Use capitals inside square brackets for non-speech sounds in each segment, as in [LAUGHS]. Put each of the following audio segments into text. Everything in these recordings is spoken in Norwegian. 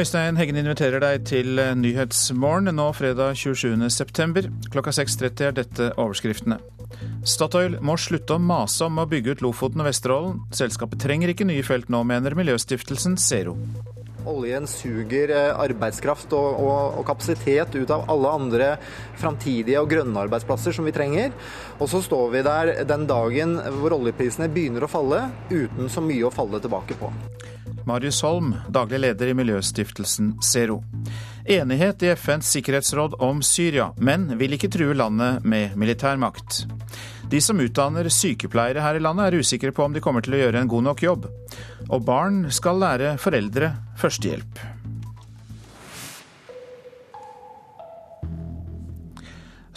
Øystein Heggen inviterer deg til Nyhetsmorgen nå fredag 27.9. Klokka 6.30 er dette overskriftene. Statoil må slutte å mase om å bygge ut Lofoten og Vesterålen. Selskapet trenger ikke nye felt nå, mener miljøstiftelsen Zero. Oljen suger eh, arbeidskraft og, og, og, kapasitet ut av alle andre framtidige og grønne arbeidsplasser som vi trenger. Og så står vi der den dagen hvor oljeprisene begynner å falle, uten så mye å falle tilbake på. Marius Holm, daglig leder i miljøstiftelsen Zero. Enighet i FNs sikkerhetsråd om Syria, men vil ikke true landet med militærmakt. De som utdanner sykepleiere her i landet er usikre på om de kommer til å gjøre en god nok jobb. Og barn skal lære foreldre førstehjelp.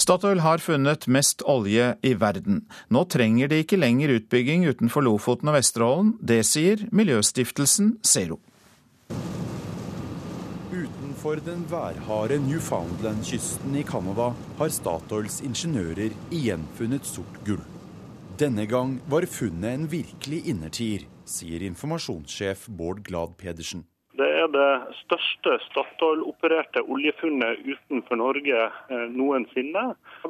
Statoil har funnet mest olje i verden. Nå trenger de ikke lenger utbygging utenfor Lofoten og Vesterålen. Det sier miljøstiftelsen Zero. Utenfor den værharde Newfoundland-kysten i Canada har Statoils ingeniører igjen funnet sort gull. Denne gang var funnet en virkelig innertier, sier informasjonssjef Bård Glad Pedersen. Det er det største Statoil-opererte oljefunnet utenfor Norge eh, noensinne.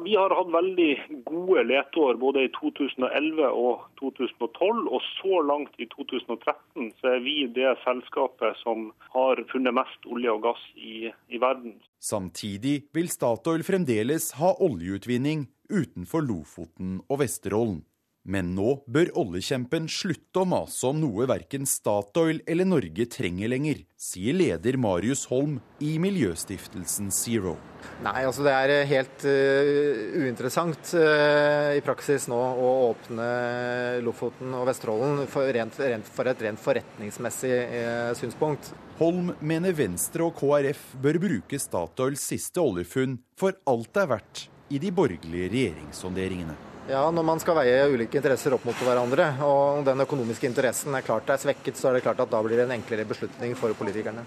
Vi har hatt veldig gode leteår både i 2011 og 2012, og så langt i 2013 så er vi det selskapet som har funnet mest olje og gass i, i verden. Samtidig vil Statoil fremdeles ha oljeutvinning utenfor Lofoten og Vesterålen. Men nå bør oljekjempen slutte å mase om noe verken Statoil eller Norge trenger lenger, sier leder Marius Holm i miljøstiftelsen Zero. Nei, altså det er helt uh, uinteressant uh, i praksis nå å åpne Lofoten og Vesterålen for, rent, rent, for et rent forretningsmessig uh, synspunkt. Holm mener Venstre og KrF bør bruke Statoils siste oljefunn for alt det er verdt i de borgerlige regjeringssonderingene. Ja, når man skal veie ulike interesser opp mot hverandre, og den økonomiske interessen er klart er svekket, så er det klart at da blir det en enklere beslutning for politikerne.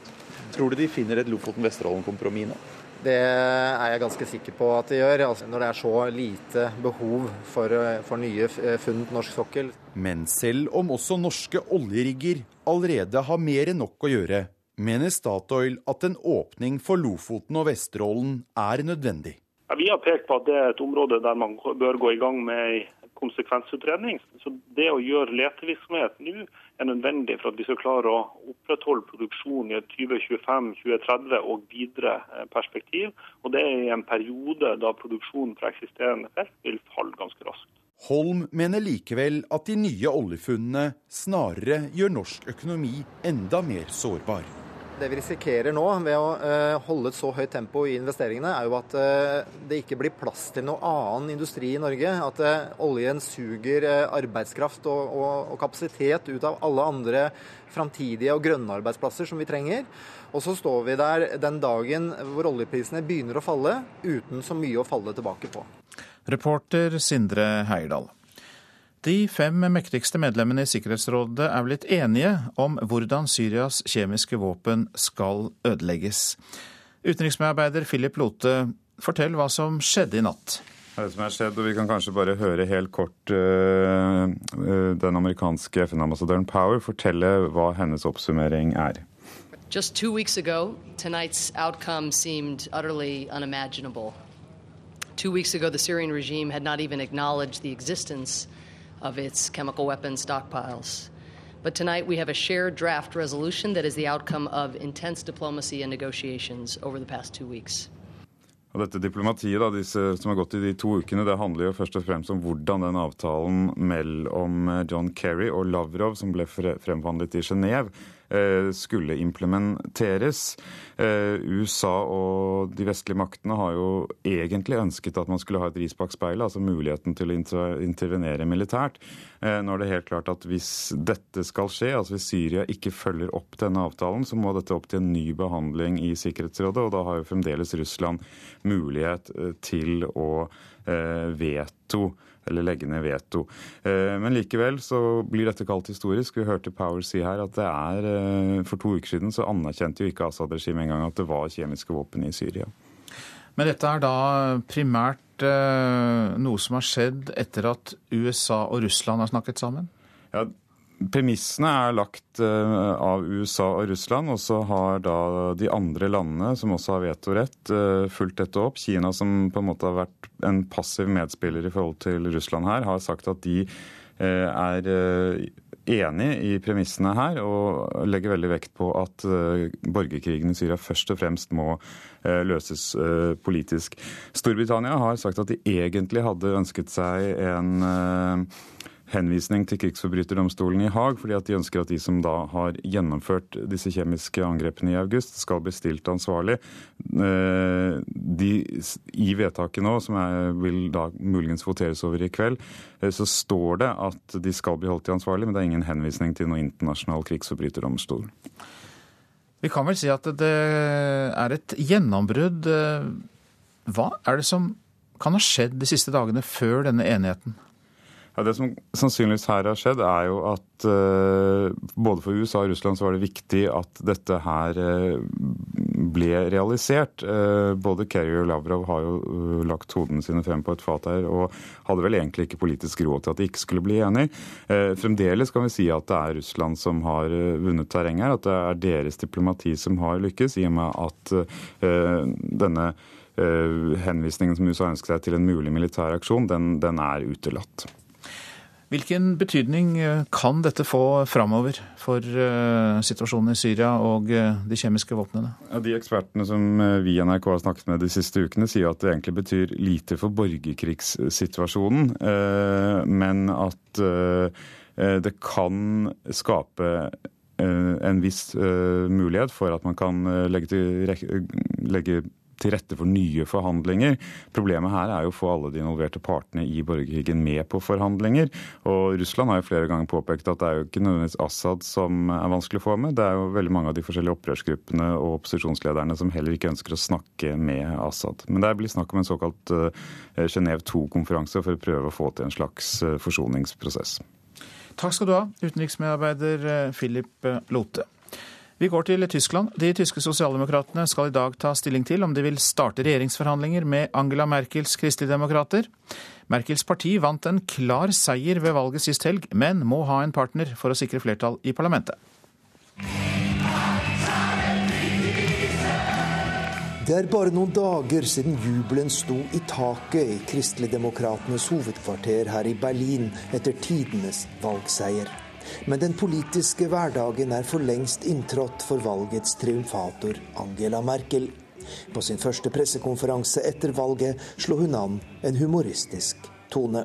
Tror du de finner et Lofoten-Vesterålen-kompromiss nå? Det er jeg ganske sikker på at de gjør, altså når det er så lite behov for, for nye funn på norsk sokkel. Men selv om også norske oljerigger allerede har mer enn nok å gjøre, mener Statoil at en åpning for Lofoten og Vesterålen er nødvendig. Ja, vi har pekt på at det er et område der man bør gå i gang med en konsekvensutredning. Så Det å gjøre letevirksomhet nå er nødvendig for at vi skal klare å opprettholde produksjonen i et 2025, 2030 og videre eh, perspektiv. Og det er i en periode da produksjonen fra eksisterende felt vil falle ganske raskt. Holm mener likevel at de nye oljefunnene snarere gjør norsk økonomi enda mer sårbar. Det vi risikerer nå ved å uh, holde et så høyt tempo i investeringene, er jo at uh, det ikke blir plass til noe annen industri i Norge. At uh, oljen suger arbeidskraft og, og, og, kapasitet ut av alle andre framtidige og grønne arbeidsplasser som vi trenger. Og så står vi der den dagen hvor oljeprisene begynner å falle, uten så mye å falle tilbake på. Reporter Sindre Heierdal. De fem mektigste medlemmene i Sikkerhetsrådet er blitt enige om hvordan Syrias kjemiske våpen skal ødelegges. Utenriksmedarbeider Philip Lote, fortell hva som skjedde i natt. Det som er skjedd, og Vi kan kanskje bare høre helt kort uh, den amerikanske FN-ambassadøren Power fortelle hva hennes oppsummering er. Just two weeks ago, tonight's outcome seemed utterly unimaginable. Two weeks ago, the Syrian regime had not even acknowledged the existence of its chemical weapons stockpiles. But tonight we have a shared draft resolution that is the outcome of intense diplomacy and negotiations over the past two weeks. Og dette diplomatiet da, disse, som har gått i de to ukene, det handler jo først og fremst om hvordan den avtalen mellom John Kerry og Lavrov, som ble fremforhandlet i Genéve, skulle implementeres. Eh, USA og de vestlige maktene har jo egentlig ønsket at man skulle ha et ris bak speilet, altså muligheten til å intervenere militært. Eh, nå er det helt klart at hvis dette skal skje, altså hvis Syria ikke følger opp denne avtalen, så må dette opp til en ny behandling i Sikkerhetsrådet, og da har jo fremdeles Russland mulighet til å veto eller legge ned veto. Eh, men likevel så blir dette kalt historisk. Vi hørte Power si her at det er eh, For to uker siden så anerkjente jo ikke Assad-regimet engang at det var kjemiske våpen i Syria. Men dette er da primært eh, noe som har skjedd etter at USA og Russland har snakket sammen? Ja, Premissene er lagt uh, av USA og Russland, og så har da de andre landene, som også har vetorett, uh, fulgt dette opp. Kina, som på en måte har vært en passiv medspiller i forhold til Russland her, har sagt at de uh, er enig i premissene her og legger veldig vekt på at borgerkrigen i Syria først og fremst må løses politisk. Storbritannia har sagt at de egentlig hadde ønsket seg en henvisning til krigsforbryterdomstolen i Haag, fordi at de ønsker at de som da har gjennomført disse kjemiske angrepene i august, skal bli stilt ansvarlig. Eh, de, I vedtaket nå, som er, vil da muligens voteres over i kveld, eh, så står det at de skal bli holdt til ansvarlig, men det er ingen henvisning til noen internasjonal krigsforbryterdomstol. Vi kan vel si at det er et gjennombrudd. Eh, hva er det som kan ha skjedd de siste dagene før denne enigheten? Ja, Det som sannsynligvis her har skjedd, er jo at uh, både for USA og Russland så var det viktig at dette her uh, ble realisert. Uh, både Kerry og Lavrov har jo lagt hodene sine frem på et fat her og hadde vel egentlig ikke politisk råd til at de ikke skulle bli enige. Fremdeles kan vi si at det er Russland som har vunnet terreng her, at det er deres diplomati som har lykkes, i og med at denne henvisningen som USA ønsket seg til en mulig militær aksjon, den, den er utelatt. Hvilken betydning eh, kan dette få framover for uh, situasjonen i Syria og uh, de kjemiske våpnene? Ja, de ekspertene som vi i NRK har snakket med de siste ukene, sier at det egentlig betyr lite for borgerkrigssituasjonen, men at det kan skape en viss mulighet for at man kan legge, til, legge til rette for nye forhandlinger. Problemet her er jo å få alle de involverte partene i borgerkrigen med på forhandlinger. Og Russland har jo flere ganger påpekt at det er jo ikke nødvendigvis Assad som er vanskelig å få med. Det er jo veldig mange av de forskjellige opprørsgruppene og opposisjonslederne som heller ikke ønsker å snakke med Assad. Men det blir snakk om en såkalt uh, Genéve 2-konferanse for å prøve å få til en slags uh, forsoningsprosess. Takk skal du ha, utenriksmedarbeider eh, Philip Lote. Vi går til Tyskland. De tyske sosialdemokratene skal i dag ta stilling til om de vil starte regjeringsforhandlinger med Angela Merkels kristeligdemokrater. Merkels parti vant en klar seier ved valget sist helg, men må ha en partner for å sikre flertall i parlamentet. Det er bare noen dager siden jubelen sto i taket i Kristeligdemokratenes hovedkvarter her i Berlin etter tidenes valgseier. Men den politiske hverdagen er for lengst inntrådt for valgets triumfator Angela Merkel. På sin første pressekonferanse etter valget slo hun an en humoristisk tone.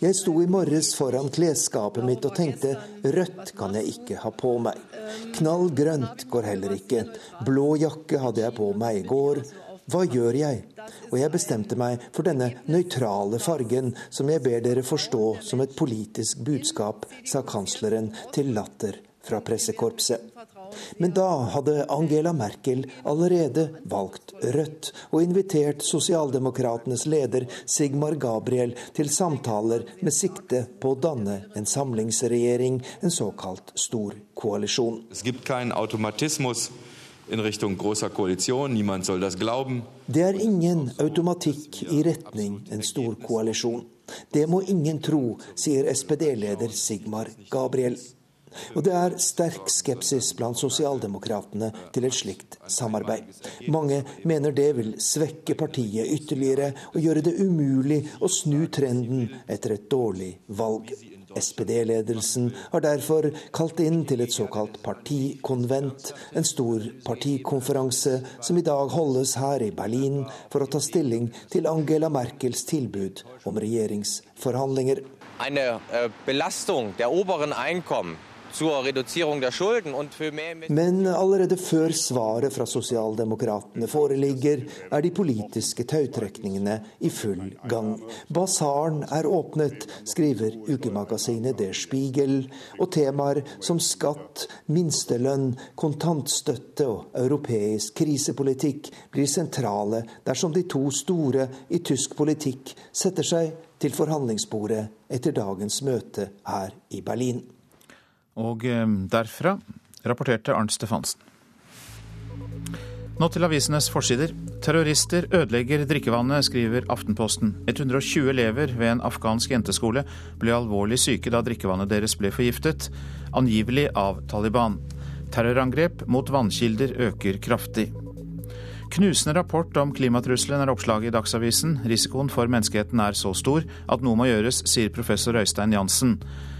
Jeg sto i morges foran klesskapet mitt og tenkte rødt kan jeg ikke ha på meg. Knall grønt går heller ikke. Blå jakke hadde jeg på meg i går. Hva gjør jeg? Og jeg bestemte meg for denne nøytrale fargen, som jeg ber dere forstå som et politisk budskap, sa kansleren til latter fra pressekorpset. Men da hadde Angela Merkel allerede valgt rødt og invitert sosialdemokratenes leder Sigmar Gabriel til samtaler med sikte på å danne en samlingsregjering, en såkalt stor koalisjon. Det Det er ingen automatikk i retning en stor koalisjon. Det må ingen tro, sier SPD-leder Sigmar Gabriel. Og det er sterk skepsis blant sosialdemokratene til et slikt samarbeid. Mange mener det vil svekke partiet ytterligere og gjøre det umulig å snu trenden etter et dårlig valg. SPD-ledelsen har derfor kalt inn til et såkalt partikonvent, en stor partikonferanse som i dag holdes her i Berlin for å ta stilling til Angela Merkels tilbud om regjeringsforhandlinger. En belastning belastung der oberen Einkommen men allerede før svaret fra sosialdemokratene foreligger, er de politiske tautrekningene i full gang. Basaren er åpnet, skriver ukemagasinet Der Spiegel, og temaer som skatt, minstelønn, kontantstøtte og europeisk krisepolitikk blir sentrale dersom de to store i tysk politikk setter seg til forhandlingsbordet etter dagens møte her i Berlin. Og eh, derfra rapporterte Arnt Stefansen. Nå til avisenes forsider. Terrorister ødelegger drikkevannet, skriver Aftenposten. 120 elever ved en afghansk jenteskole ble alvorlig syke da drikkevannet deres ble forgiftet, angivelig av Taliban. Terrorangrep mot vannkilder øker kraftig. Knusende rapport om klimatrusselen er oppslaget i Dagsavisen. Risikoen for menneskeheten er så stor at noe må gjøres, sier professor Øystein Jansen.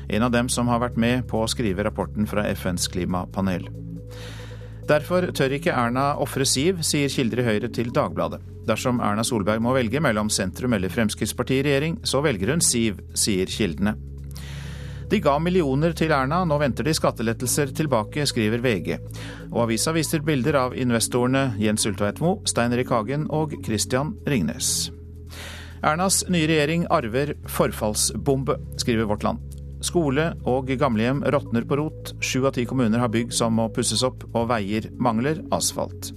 En av dem som har vært med på å skrive rapporten fra FNs klimapanel. Derfor tør ikke Erna ofre Siv, sier kilder i Høyre til Dagbladet. Dersom Erna Solberg må velge mellom sentrum eller Fremskrittspartiet i regjering, så velger hun Siv, sier kildene. De ga millioner til Erna, nå venter de skattelettelser tilbake, skriver VG. Og avisa viser bilder av investorene Jens Ulltveit Moe, Stein Erik Hagen og Christian Ringnes. Ernas nye regjering arver forfallsbombe, skriver Vårt Land. Skole og gamlehjem råtner på rot. Sju av ti kommuner har bygg som må pusses opp, og veier mangler asfalt.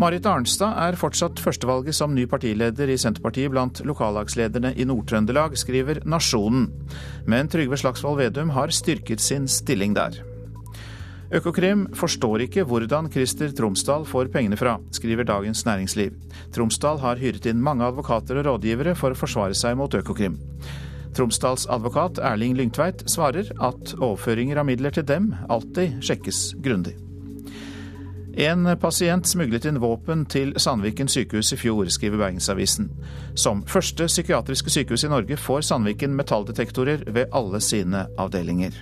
Marit Arnstad er fortsatt førstevalget som ny partileder i Senterpartiet blant lokallagslederne i Nord-Trøndelag, skriver Nasjonen. Men Trygve Slagsvold Vedum har styrket sin stilling der. Økokrim forstår ikke hvordan Christer Tromsdal får pengene fra, skriver Dagens Næringsliv. Tromsdal har hyret inn mange advokater og rådgivere for å forsvare seg mot Økokrim. Tromsdals advokat Erling Lyngtveit svarer at overføringer av midler til dem alltid sjekkes grundig. En pasient smuglet inn våpen til Sandviken sykehus i fjor, skriver Bergensavisen. Som første psykiatriske sykehus i Norge får Sandviken metalldetektorer ved alle sine avdelinger.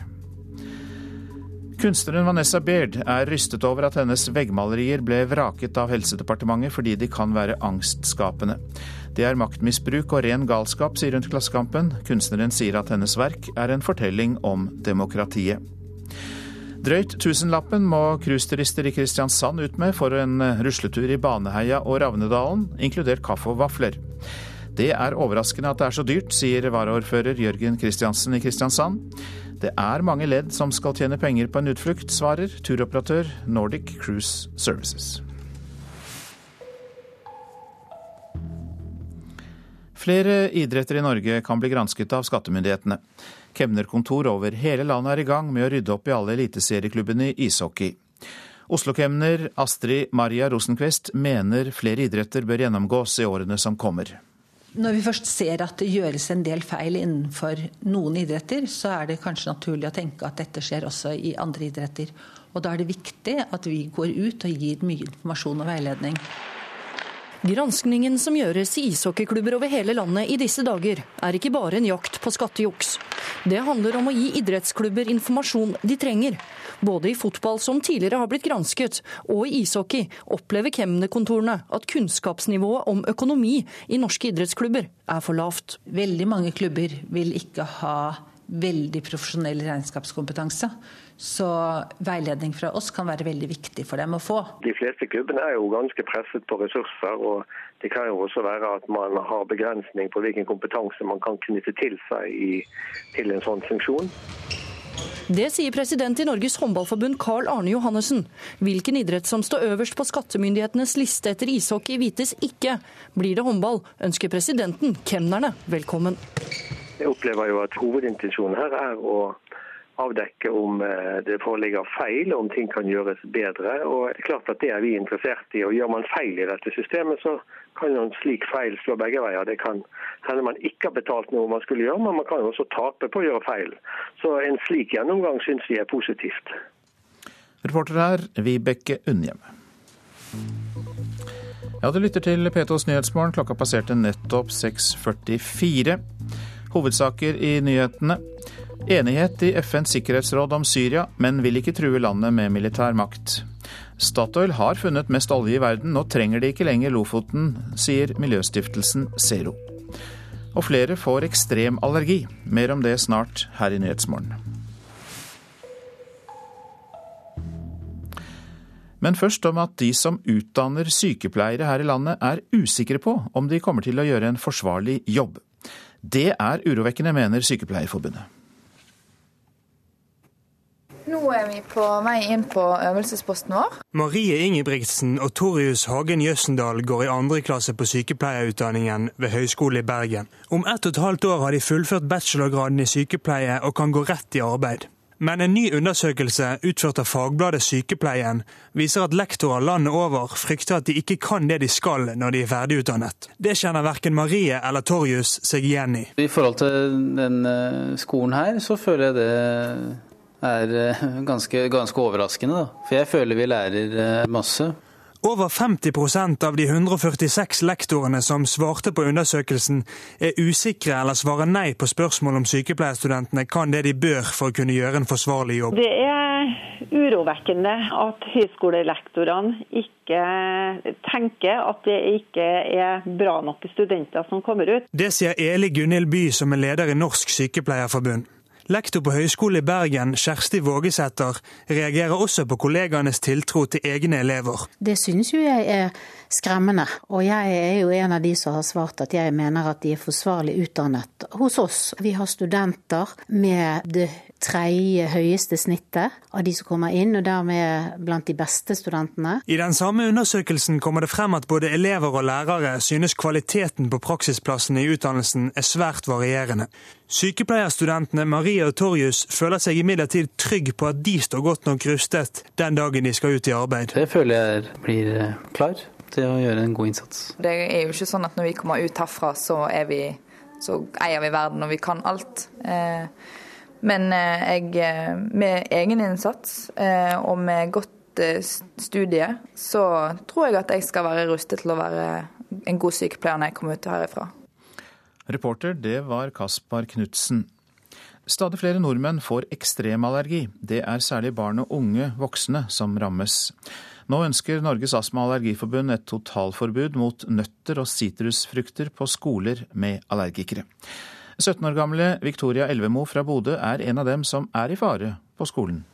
Kunstneren Vanessa Baird er rystet over at hennes veggmalerier ble vraket av Helsedepartementet fordi de kan være angstskapende. Det er maktmisbruk og ren galskap, sier hun til Klassekampen. Kunstneren sier at hennes verk er en fortelling om demokratiet. Drøyt tusenlappen må cruiseturister i Kristiansand ut med for en rusletur i Baneheia og Ravnedalen, inkludert kaffe og vafler. Det er overraskende at det er så dyrt, sier varaordfører Jørgen Kristiansen i Kristiansand. Det er mange ledd som skal tjene penger på en utflukt, svarer turoperatør Nordic Cruise Services. Flere idretter i Norge kan bli gransket av skattemyndighetene. Kemnerkontor over hele landet er i gang med å rydde opp i alle eliteserieklubbene i ishockey. Oslo-kemner Astrid Maria Rosenquist mener flere idretter bør gjennomgås i årene som kommer. Når vi først ser at det gjøres en del feil innenfor noen idretter, så er det kanskje naturlig å tenke at dette skjer også i andre idretter. Og da er det viktig at vi går ut og gir mye informasjon og veiledning. Granskningen som gjøres i ishockeyklubber over hele landet i disse dager, er ikke bare en jakt på skattejuks. Det handler om å gi idrettsklubber informasjon de trenger. Både i fotball, som tidligere har blitt gransket, og i ishockey opplever kemnerkontorene at kunnskapsnivået om økonomi i norske idrettsklubber er for lavt. Veldig mange klubber vil ikke ha veldig profesjonell regnskapskompetanse. Så veiledning fra oss kan være veldig viktig for dem å få. De fleste klubbene er jo ganske presset på ressurser. og Det kan jo også være at man har begrensning på hvilken kompetanse man kan knytte til seg i, til en sånn funksjon. Det sier president i Norges håndballforbund Carl Arne Johannessen. Hvilken idrett som står øverst på skattemyndighetenes liste etter ishockey vites ikke. Blir det håndball, ønsker presidenten kemnerne velkommen. Jeg opplever jo at hovedintensjonen her er å avdekke om eh, det foreligger feil, om ting kan gjøres bedre. Og det er klart at Det er vi interessert i. og Gjør man feil i dette systemet, så kan jo en slik feil slå begge veier. Det kan hende man ikke har betalt noe man skulle gjøre, men man kan også tape på å gjøre feil. Så en slik gjennomgang syns vi er positivt. Reporter her, Vibeke Unnhjem. Ja, du lytter til P2s Nyhetsmorgen. Klokka passerte nettopp 6.44. Hovedsaker i nyhetene. Enighet i FNs sikkerhetsråd om Syria, men vil ikke true landet med militær makt. Statoil har funnet mest olje i verden, nå trenger de ikke lenger Lofoten, sier miljøstiftelsen Zero. Og flere får ekstrem allergi. Mer om det snart her i Nyhetsmorgen. Men først om at de som utdanner sykepleiere her i landet er usikre på om de kommer til å gjøre en forsvarlig jobb. Det er urovekkende, mener Sykepleierforbundet. Nå er vi på vei inn på øvelsesposten vår. Marie Ingebrigtsen og Torjus Hagen Jøssendal går i andre klasse på sykepleierutdanningen ved Høgskolen i Bergen. Om ett og et halvt år har de fullført bachelorgraden i sykepleie og kan gå rett i arbeid. Men en ny undersøkelse utført av fagbladet Sykepleien viser at lektorer landet over frykter at de ikke kan det de skal når de er ferdigutdannet. Det kjenner verken Marie eller Torjus seg igjen i. I forhold til den eh, skolen her, så føler jeg det er eh, ganske, ganske overraskende. Da. For jeg føler vi lærer eh, masse. Over 50% av de 146 lektorene som svarte på undersøkelsen, er usikre eller svarer nei på spørsmål om sykepleierstudentene kan det de bør for å kunne gjøre en forsvarlig jobb. Det er urovekkende at høyskolelektorene ikke tenker at det ikke er bra nok studenter som kommer ut. Det sier Eli Gunhild By, som er leder i Norsk Sykepleierforbund. Lektor på Høgskolen i Bergen, Kjersti Vågesæter, reagerer også på kollegaenes tiltro til egne elever. Det synes jo jeg er skremmende, og jeg er jo en av de som har svart at jeg mener at de er forsvarlig utdannet hos oss. Vi har studenter med det tredje høyeste snittet av de som kommer inn, og dermed blant de beste studentene. I den samme undersøkelsen kommer det frem at både elever og lærere synes kvaliteten på praksisplassene i utdannelsen er svært varierende. Sykepleierstudentene Maria og Torjus føler seg imidlertid trygg på at de står godt nok rustet den dagen de skal ut i arbeid. Det føler jeg blir eh, klar til å gjøre en god innsats. Det er jo ikke sånn at når vi kommer ut herfra, så, vi, så eier vi verden og vi kan alt. Eh, men eh, jeg, med egen innsats og med godt studie, så tror jeg at jeg skal være rustet til å være en god sykepleier når jeg kommer ut herifra. Reporter, det var Kaspar Knutsen. Stadig flere nordmenn får ekstremallergi. Det er særlig barn og unge voksne som rammes. Nå ønsker Norges astma- og allergiforbund et totalforbud mot nøtter og sitrusfrukter på skoler med allergikere. 17 år gamle Victoria Elvemo fra Bodø er en av dem som er i fare på skolen.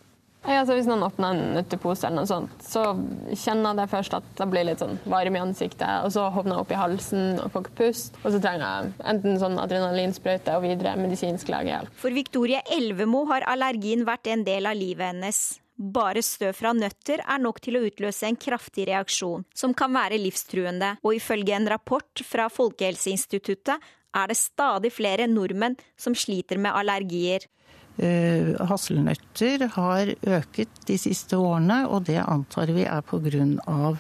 Ja, altså hvis noen åpner en nøttepose, eller noe sånt, så kjenner jeg først at det blir litt sånn varm i ansiktet, og så hovner jeg opp i halsen og får ikke pust. Og så trenger jeg enten sånn adrenalinsprøyte og videre medisinsk legehjelp. For Victoria Elvemo har allergien vært en del av livet hennes. Bare støv fra nøtter er nok til å utløse en kraftig reaksjon, som kan være livstruende, og ifølge en rapport fra Folkehelseinstituttet er det stadig flere nordmenn som sliter med allergier. Eh, hasselnøtter har øket de siste årene, og det antar vi er pga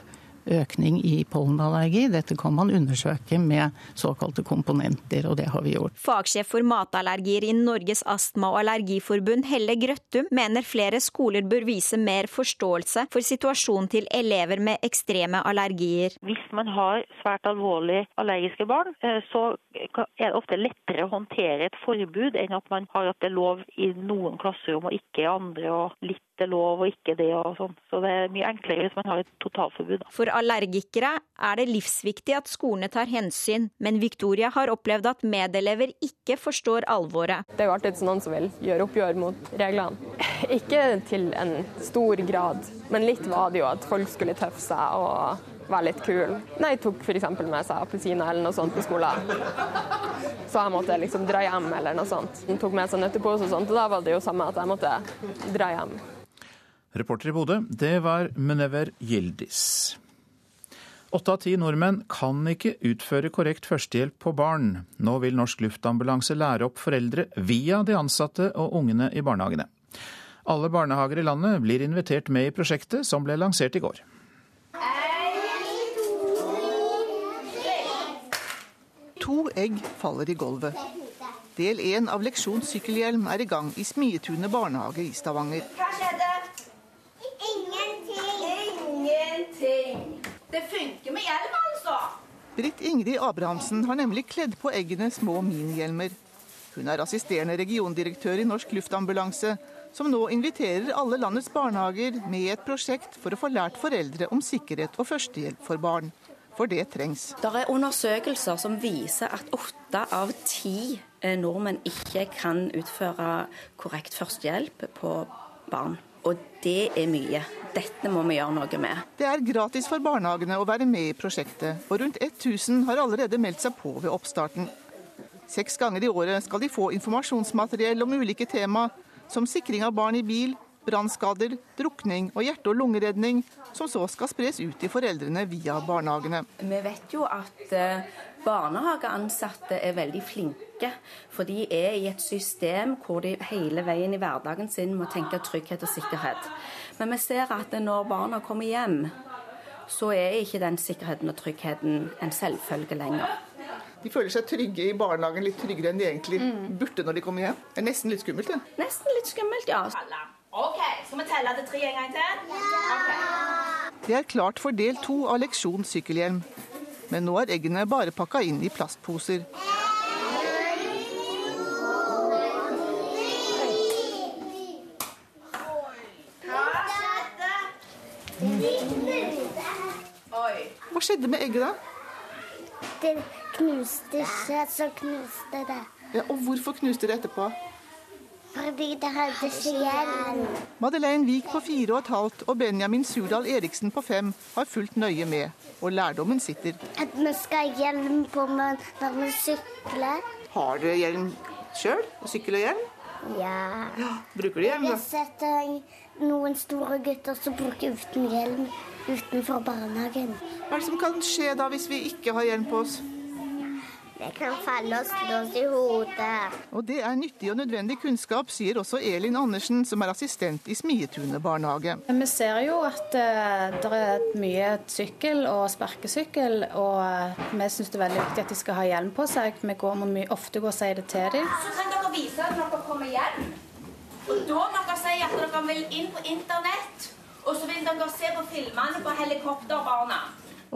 økning i pollenallergi. Dette kan man undersøke med såkalte komponenter, og det har vi gjort. Fagsjef for matallergier i Norges astma- og allergiforbund, Helle Grøttum, mener flere skoler bør vise mer forståelse for situasjonen til elever med ekstreme allergier. Hvis man har svært alvorlig allergiske barn, eh, så er det ofte lettere å håndtere et forbud enn at man har at det er lov i noen klasserom og ikke i andre, og litt er lov og ikke det og sånn. Så det er mye enklere hvis man har et totalforbud. For allergikere er det livsviktig at skolene tar hensyn, men Victoria har opplevd at medelever ikke forstår alvoret. Det er jo alltid noen som vil gjøre oppgjør mot reglene. [LAUGHS] Ikke til en stor grad, men litt var det jo at folk skulle tøffe seg og være litt kul. Nei, tok f.eks. med seg appelsiner eller noe sånt på skolen. Så jeg måtte liksom dra hjem eller noe sånt. Hun tok med seg nøttepose og sånt, og da var det jo samme at jeg måtte dra hjem. Reporter i Bodø, det var Munever Gildis. Åtte av ti nordmenn kan ikke utføre korrekt førstehjelp på barn. Nå vil Norsk Luftambulanse lære opp foreldre via de ansatte og ungene i barnehagene. Alle barnehager i landet blir invitert med i prosjektet, som ble lansert i går. To egg faller i gulvet. Del én av leksjon sykkelhjelm er i gang i Smietunet barnehage i Stavanger. Hva skjedde? Ingenting. Ingenting. Det funker med hjelm, altså. Britt Ingrid Abrahamsen har nemlig kledd på eggene små minihjelmer. Hun er assisterende regiondirektør i Norsk Luftambulanse, som nå inviterer alle landets barnehager med i et prosjekt for å få lært foreldre om sikkerhet og førstehjelp for barn. For det trengs. Det er undersøkelser som viser at åtte av ti eh, nordmenn ikke kan utføre korrekt førstehjelp på barn. Og det er mye. Dette må vi gjøre noe med. Det er gratis for barnehagene å være med i prosjektet, og rundt 1000 har allerede meldt seg på ved oppstarten. Seks ganger i året skal de få informasjonsmateriell om ulike tema, som sikring av barn i bil, brannskader, drukning og hjerte- og lungeredning, som så skal spres ut til foreldrene via barnehagene. Vi vet jo at eh, Barnehageansatte er veldig flinke, for de er i et system hvor de hele veien i hverdagen sin må tenke trygghet og sikkerhet. Men vi ser at når barna kommer hjem, så er ikke den sikkerheten og tryggheten en selvfølge lenger. De føler seg trygge i barnehagen, litt tryggere enn de egentlig mm. burde når de kommer hjem. Det er nesten litt skummelt, det. Nesten litt skummelt, ja. OK, skal vi telle til tre en gang til? Ja. Okay. Det er klart for del to av leksjon sykkelhjelm. Men nå er eggene bare pakka inn i plastposer. Hva skjedde med egget, da? Det knuste seg, så knuste det. Ja, og hvorfor knuste det etterpå? Fordi det hadde skjell. Madeleine Wiik på fire og et halvt og Benjamin Surdal Eriksen på fem har fulgt nøye med, og lærdommen sitter. At vi skal ha hjelm på når vi sykler. Har dere hjelm sjøl? Sykkel og hjelm? Ja. ja. Bruker du hjelm, da? Jeg har sett noen store gutter som bruker uten hjelm utenfor barnehagen. Hva er det som kan skje da hvis vi ikke har hjelm på oss? Det kan falle og slå oss i hodet. Og det er nyttig og nødvendig kunnskap, sier også Elin Andersen, som er assistent i Smietunet barnehage. Vi ser jo at uh, det er mye sykkel og sparkesykkel, og uh, vi syns det er veldig viktig at de skal ha hjelm på seg. Vi går, må ofte gå og si det til dem. Så kan dere vise at dere kommer hjem. Og da må dere si at dere vil inn på internett, og så vil dere se på filmene på helikopterbarna.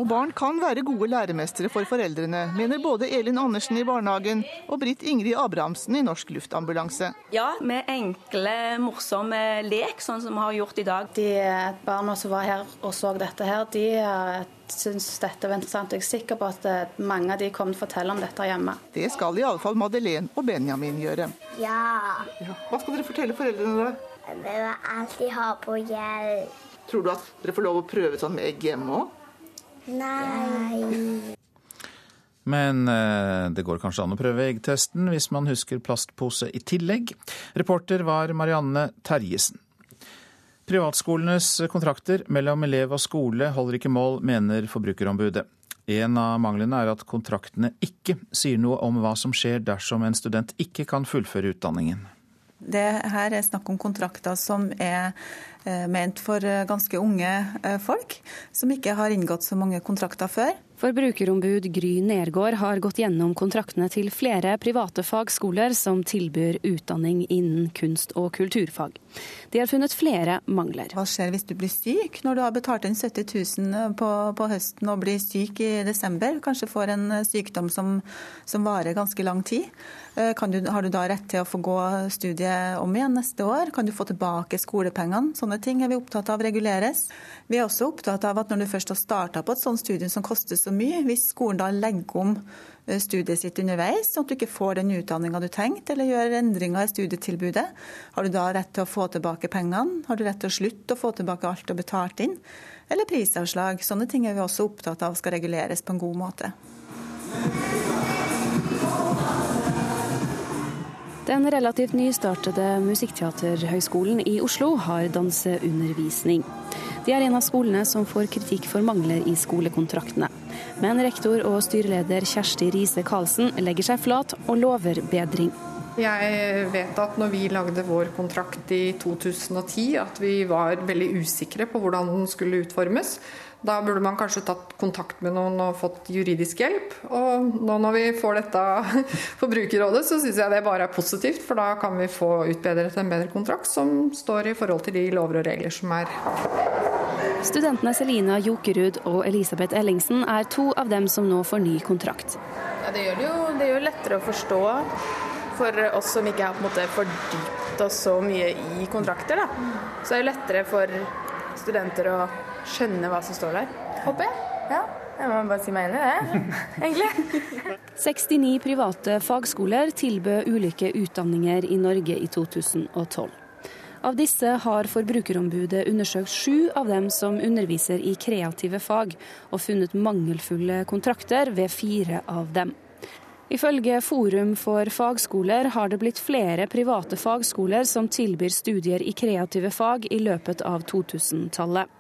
Og barn kan være gode læremestere for foreldrene, mener både Elin Andersen i barnehagen og Britt Ingrid Abrahamsen i Norsk Luftambulanse. Ja, med enkle, morsomme lek, sånn som vi har gjort i dag. De barna som var her og så dette her, de eh, syns dette var interessant. Jeg er sikker på at eh, mange av de kommer til å fortelle om dette hjemme. Det skal iallfall Madeleine og Benjamin gjøre. Ja. ja. Hva skal dere fortelle foreldrene, da? Vi vil alltid ha på hjelp. Tror du at dere får lov å prøve sånn med egg hjemme òg? Nei. Men eh, det går kanskje an å prøve eggtesten hvis man husker plastpose i tillegg. Reporter var Marianne Terjesen. Privatskolenes kontrakter mellom elev og skole holder ikke mål, mener Forbrukerombudet. En av manglene er at kontraktene ikke sier noe om hva som skjer dersom en student ikke kan fullføre utdanningen. Det her er snakk om kontrakter som er eh, ment for eh, ganske unge eh, folk, som ikke har inngått så mange kontrakter før. Forbrukerombud Gry Nergård har gått gjennom kontraktene til flere private fagskoler som tilbyr utdanning innen kunst- og kulturfag. De har funnet flere mangler. Hva skjer hvis du blir syk når du har betalt inn 70 000 på, på høsten og blir syk i desember? Kanskje får en sykdom som, som varer ganske lang tid. Eh, du, har du da rett til å få gå studiet om igjen neste år? Kan du få tilbake skolepengene? Sånne ting er vi opptatt av reguleres. Vi er også opptatt av at når du først har starta på et sånt studium som koster så mye, hvis skolen da legger om eh, studiet sitt underveis, sånn at du ikke får den utdanninga du tenkte, eller gjør endringer i studietilbudet, har du da rett til å få tilbake pengene? Har du rett til å slutte å få tilbake alt du har betalt inn? Eller prisavslag. Sånne ting er vi også opptatt av skal reguleres på en god måte. Den relativt nystartede Musikkteaterhøgskolen i Oslo har danseundervisning. De er en av skolene som får kritikk for mangler i skolekontraktene. Men rektor og styreleder Kjersti Riise Karlsen legger seg flat og lover bedring. Jeg vet at når vi lagde vår kontrakt i 2010, at vi var veldig usikre på hvordan den skulle utformes. Da burde man kanskje tatt kontakt med noen og fått juridisk hjelp. Og nå når vi får dette [LAUGHS] Forbrukerrådet, så syns jeg det bare er positivt. For da kan vi få utbedret en bedre kontrakt som står i forhold til de lover og regler som er. Studentene Selina Jokerud og Elisabeth Ellingsen er to av dem som nå får ny kontrakt. Ja, det, gjør det, jo, det gjør lettere å forstå for oss som ikke har fordypt oss så mye i kontrakter. Da. Så det er jo lettere for studenter å skjønne hva som står der, håper jeg. Ja. Jeg må bare si meg enig i det, [LAUGHS] egentlig. 69 private fagskoler tilbød ulike utdanninger i Norge i 2012. Av disse har Forbrukerombudet undersøkt sju av dem som underviser i kreative fag, og funnet mangelfulle kontrakter ved fire av dem. Ifølge Forum for fagskoler har det blitt flere private fagskoler som tilbyr studier i kreative fag i løpet av 2000-tallet.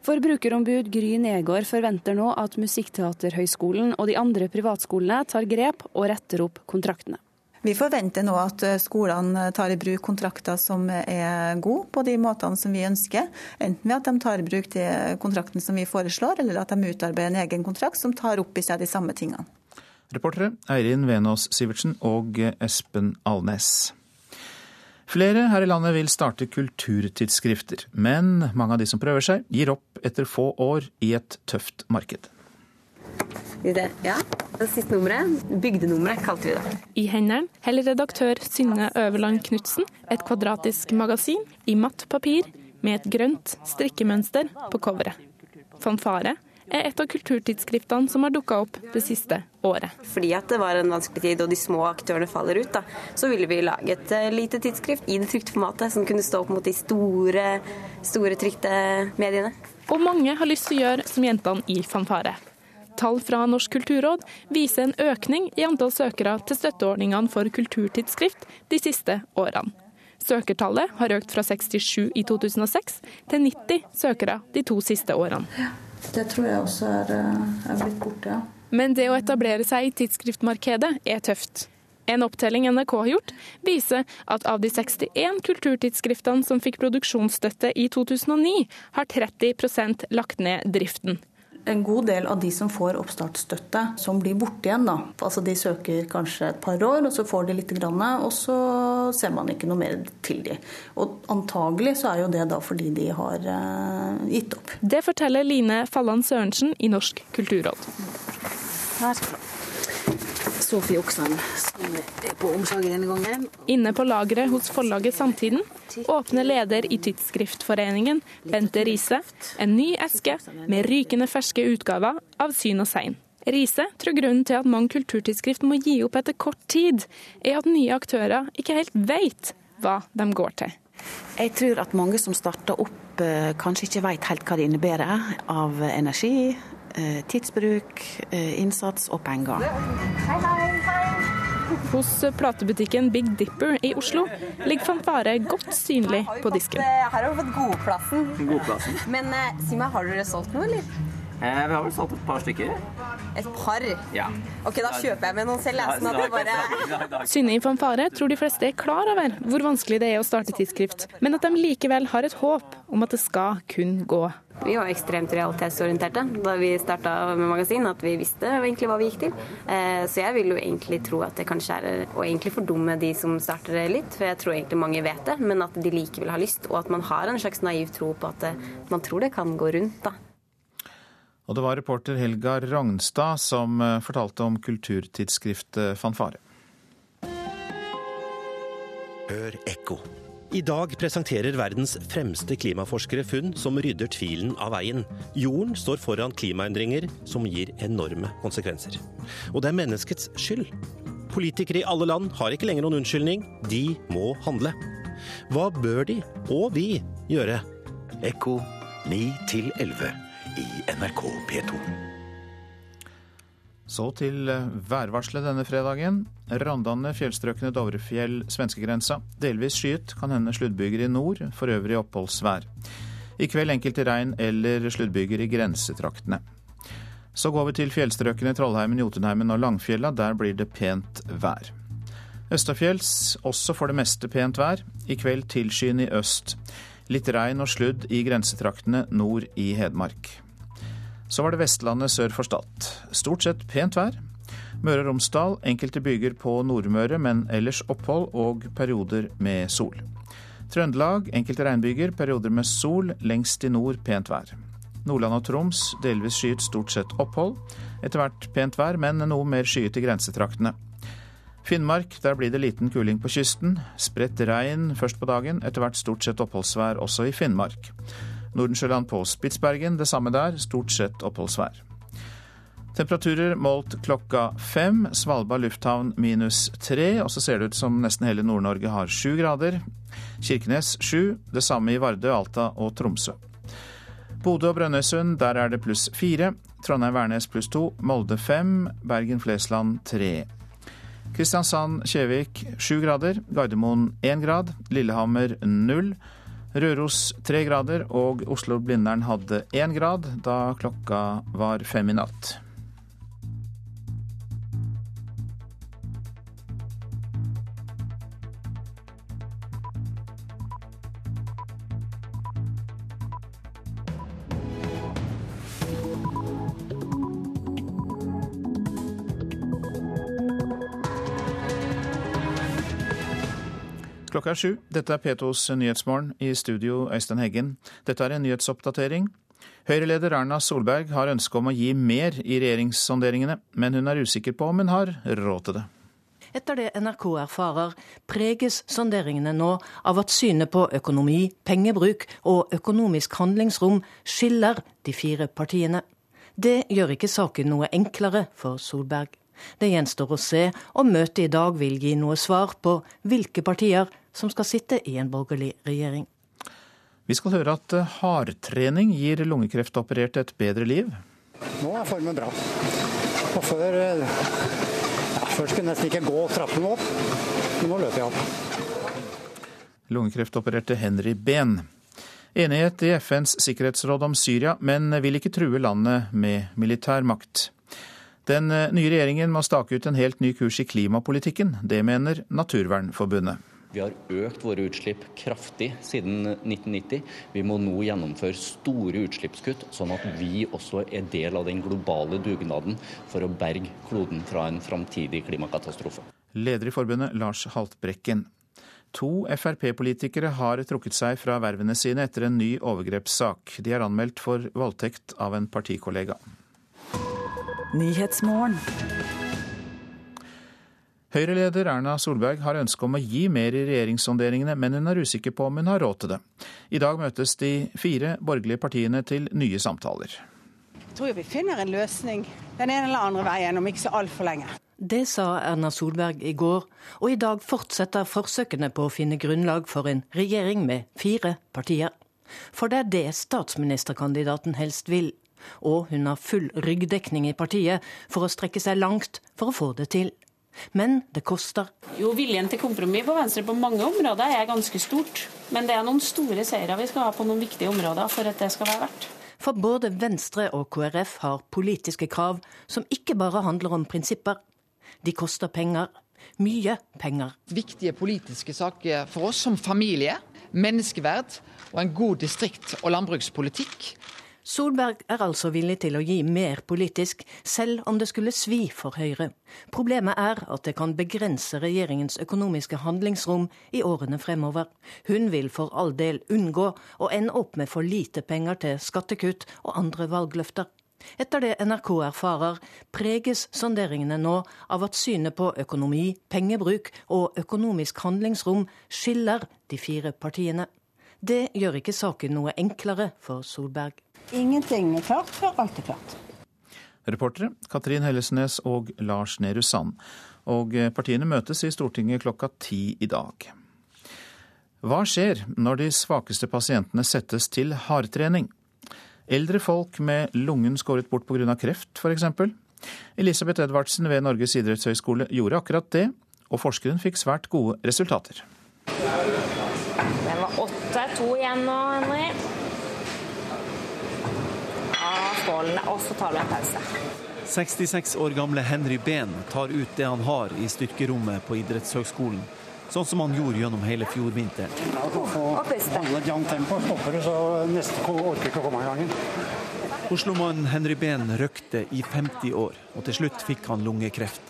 Forbrukerombud Gry Negård forventer nå at Musikkteaterhøgskolen og de andre privatskolene tar grep og retter opp kontraktene. Vi forventer nå at skolene tar i bruk kontrakter som er gode på de måtene som vi ønsker. Enten ved at de tar i bruk de kontraktene som vi foreslår, eller at de utarbeider en egen kontrakt som tar opp i seg de samme tingene. Reportere Eirin Venås Sivertsen og Espen Alnes. Flere her i landet vil starte kulturtidsskrifter, men mange av de som prøver seg, gir opp etter få år i et tøft marked. Ja, det siste nummeret. Bygdenummeret, kalte vi det. I hendene holder redaktør Synne Øverland Knutsen et kvadratisk magasin i matt papir med et grønt strikkemønster på coveret. Fanfare er et av kulturtidsskriftene som har dukka opp det siste året. Fordi at det var en vanskelig tid og de små aktørene faller ut, da, så ville vi lage et eh, lite tidsskrift i det trykte formatet som kunne stå opp mot de store, store trykte mediene. Og mange har lyst til å gjøre som jentene i Fanfare. Tall fra Norsk kulturråd viser en økning i antall søkere til støtteordningene for kulturtidsskrift de siste årene. Søkertallet har økt fra 67 i 2006 til 90 søkere de to siste årene. Det tror jeg også er, eh, er blitt borte, ja. Men det å etablere seg i tidsskriftmarkedet er tøft. En opptelling NRK har gjort, viser at av de 61 kulturtidsskriftene som fikk produksjonsstøtte i 2009, har 30% lagt ned driften en god del av de som får oppstartsstøtte, som blir borte igjen. da. Altså De søker kanskje et par år, og så får de litt, og så ser man ikke noe mer til de. Og Antagelig så er jo det da fordi de har eh, gitt opp. Det forteller Line Falland Sørensen i Norsk kulturråd. Her. Sofie Oksan, som er på omslaget denne gangen. Inne på lageret hos forlaget Samtiden åpner leder i Tidsskriftforeningen, Bente Riise, en ny eske med rykende ferske utgaver av Syn og Sein. Riise tror grunnen til at mange kulturtidsskrift må gi opp etter kort tid, er at nye aktører ikke helt vet hva de går til. Jeg tror at mange som starter opp, eh, kanskje ikke vet helt hva det innebærer av energi, tidsbruk, eh, innsats og penger. Hei, hei, hei. Hos platebutikken Big Dipper i Oslo ligger fanfare godt synlig på disken. Eh, her har vi fått godplassen. godplassen. Men si meg, har dere solgt noe, eller? Eh, vi har vel solgt et par stykker. Et par? Ja. Ok, da kjøper jeg med noen selv. Sånn at bare... Synne i Fanfare tror de fleste er klar over hvor vanskelig det er å starte tidsskrift, men at de likevel har et håp om at det skal kun gå. Vi var ekstremt realitetsorienterte da vi starta med magasin, at vi visste egentlig hva vi gikk til. Eh, så jeg vil jo egentlig tro at det kanskje er å egentlig fordumme de som starter det litt, for jeg tror egentlig mange vet det, men at de likevel har lyst, og at man har en slags naiv tro på at eh, man tror det kan gå rundt. da. Og det var reporter Helga Ragnstad som eh, fortalte om kulturtidsskriftet Fanfare. Hør ekko. I dag presenterer verdens fremste klimaforskere funn som rydder tvilen av veien. Jorden står foran klimaendringer som gir enorme konsekvenser. Og det er menneskets skyld. Politikere i alle land har ikke lenger noen unnskyldning. De må handle. Hva bør de, og vi, gjøre? Ekko 9 11 i NRK P2. Så til eh, værvarselet denne fredagen. Randane, fjellstrøkene Dovrefjell, svenskegrensa. Delvis skyet, kan hende sluddbyger i nord, for øvrig oppholdsvær. I kveld enkelte regn eller sluddbyger i grensetraktene. Så går vi til fjellstrøkene Trollheimen, Jotunheimen og Langfjella. Der blir det pent vær. Østafjells også for det meste pent vær. I kveld tilskyende i øst. Litt regn og sludd i grensetraktene nord i Hedmark. Så var det Vestlandet sør for Stad. Stort sett pent vær. Møre og Romsdal enkelte byger på Nordmøre, men ellers opphold og perioder med sol. Trøndelag enkelte regnbyger, perioder med sol, lengst i nord pent vær. Nordland og Troms delvis skyet, stort sett opphold. Etter hvert pent vær, men noe mer skyet i grensetraktene. Finnmark, der blir det liten kuling på kysten. Spredt regn først på dagen, etter hvert stort sett oppholdsvær også i Finnmark. Nordensjøland på Spitsbergen, det samme der, stort sett oppholdsvær. Temperaturer målt klokka fem. Svalbard lufthavn minus tre. Og så ser det ut som nesten hele Nord-Norge har sju grader. Kirkenes sju. Det samme i Vardø, Alta og Tromsø. Bodø og Brønnøysund, der er det pluss fire. Trondheim-Værnes pluss to. Molde fem. Bergen-Flesland tre. Kristiansand-Kjevik 7 grader. Gardermoen 1 grad. Lillehammer 0, Røros 3 grader, og Oslo-Blindern hadde 1 grad da klokka var fem i natt. Klokka er sju. Dette er P2s Nyhetsmorgen. I studio Øystein Heggen. Dette er en nyhetsoppdatering. Høyre-leder Erna Solberg har ønske om å gi mer i regjeringssonderingene, men hun er usikker på om hun har råd til det. Etter det NRK erfarer, preges sonderingene nå av at synet på økonomi, pengebruk og økonomisk handlingsrom skiller de fire partiene. Det gjør ikke saken noe enklere for Solberg. Det gjenstår å se om møtet i dag vil gi noe svar på hvilke partier som skal sitte i en borgerlig regjering. Vi skal høre at eh, hardtrening gir lungekreftopererte et bedre liv. Nå er formen bra. Og før eh, ja, Før skulle jeg nesten ikke gå trappene opp, men nå løper jeg opp. Lungekreftopererte Henry Behn. Enighet i FNs sikkerhetsråd om Syria, men vil ikke true landet med militærmakt. Den eh, nye regjeringen må stake ut en helt ny kurs i klimapolitikken. Det mener Naturvernforbundet. Vi har økt våre utslipp kraftig siden 1990. Vi må nå gjennomføre store utslippskutt, sånn at vi også er del av den globale dugnaden for å berge kloden fra en framtidig klimakatastrofe. Leder i forbundet Lars Haltbrekken. To Frp-politikere har trukket seg fra vervene sine etter en ny overgrepssak. De er anmeldt for voldtekt av en partikollega. Høyre-leder Erna Solberg har ønske om å gi mer i regjeringssonderingene, men hun er usikker på om hun har råd til det. I dag møtes de fire borgerlige partiene til nye samtaler. Jeg tror vi finner en løsning den ene eller andre veien om ikke så altfor lenge. Det sa Erna Solberg i går, og i dag fortsetter forsøkene på å finne grunnlag for en regjering med fire partier. For det er det statsministerkandidaten helst vil. Og hun har full ryggdekning i partiet for å strekke seg langt for å få det til. Men det koster. Jo, Viljen til kompromiss på Venstre på mange områder er ganske stort. Men det er noen store seire vi skal ha på noen viktige områder for at det skal være verdt. For både Venstre og KrF har politiske krav som ikke bare handler om prinsipper. De koster penger. Mye penger. Viktige politiske saker for oss som familie, menneskeverd og en god distrikt- og landbrukspolitikk Solberg er altså villig til å gi mer politisk, selv om det skulle svi for Høyre. Problemet er at det kan begrense regjeringens økonomiske handlingsrom i årene fremover. Hun vil for all del unngå å ende opp med for lite penger til skattekutt og andre valgløfter. Etter det NRK erfarer, preges sonderingene nå av at synet på økonomi, pengebruk og økonomisk handlingsrom skiller de fire partiene. Det gjør ikke saken noe enklere for Solberg. Ingenting er klart før alt er klart. Reportere Katrin Hellesnes og Lars Nehru Sand. Og eh, partiene møtes i Stortinget klokka ti i dag. Hva skjer når de svakeste pasientene settes til hardtrening? Eldre folk med lungen skåret bort pga. kreft, f.eks. Elisabeth Edvardsen ved Norges idrettshøgskole gjorde akkurat det, og forskeren fikk svært gode resultater. Det var åtte, to igjen nå, Henry skålene, og så tar vi en pause. 66 år gamle Henry Behn tar ut det han har i styrkerommet på idrettshøgskolen. Sånn som han gjorde gjennom hele fjordvinteren. Oslomannen Henry Behn røkte i 50 år, og til slutt fikk han lungekreft.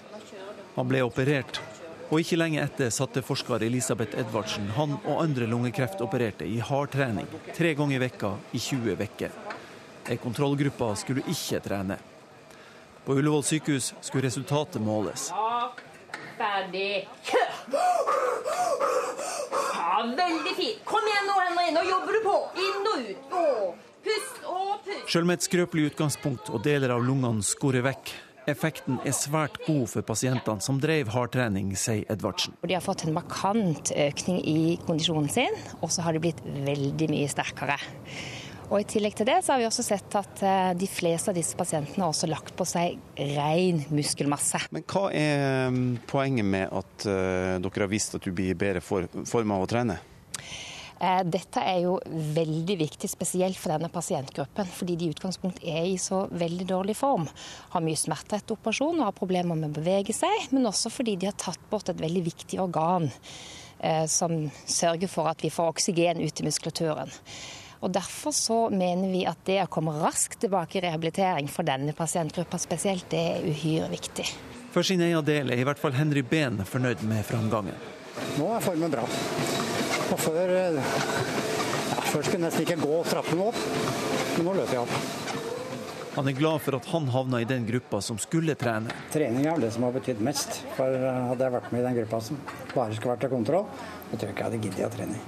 Han ble operert, og ikke lenge etter satte forsker Elisabeth Edvardsen han og andre lungekreftopererte i hardtrening tre ganger i vekka i 20 uker. Ei kontrollgruppe skulle ikke trene. På Ullevål sykehus skulle resultatet måles. Ferdig. Kjør! Ja, veldig fint. Kom igjen nå, Henry. Nå jobber du på. Inn og ut. Å, pust og pust. Selv med et skrøpelig utgangspunkt og deler av lungene skorer vekk, Effekten er svært god for pasientene som drev hardtrening, sier Edvardsen. De har fått en markant økning i kondisjonen sin, og så har de blitt veldig mye sterkere. Og I tillegg til det så har vi også sett at eh, de fleste av disse pasientene har også lagt på seg ren muskelmasse. Men Hva er mm, poenget med at uh, dere har visst at du blir i bedre form av å trene? Eh, dette er jo veldig viktig, spesielt for denne pasientgruppen, fordi de i utgangspunktet er i så veldig dårlig form. Har mye smerter etter operasjon og har problemer med å bevege seg, men også fordi de har tatt bort et veldig viktig organ eh, som sørger for at vi får oksygen ut i muskulaturen. Og Derfor så mener vi at det å komme raskt tilbake i rehabilitering for denne pasientgruppa spesielt, det er uhyre viktig. For sin egen del er i hvert fall Henry Behn fornøyd med framgangen. Nå er formen bra. Og før eh, ja, Før skulle jeg nesten ikke gå trappene opp, men nå løper jeg opp. Han er glad for at han havna i den gruppa som skulle trene. Trening er det som har betydd mest. For eh, hadde jeg vært med i den gruppa som bare skulle vært til kontroll, så tror jeg ikke jeg hadde giddet å trene.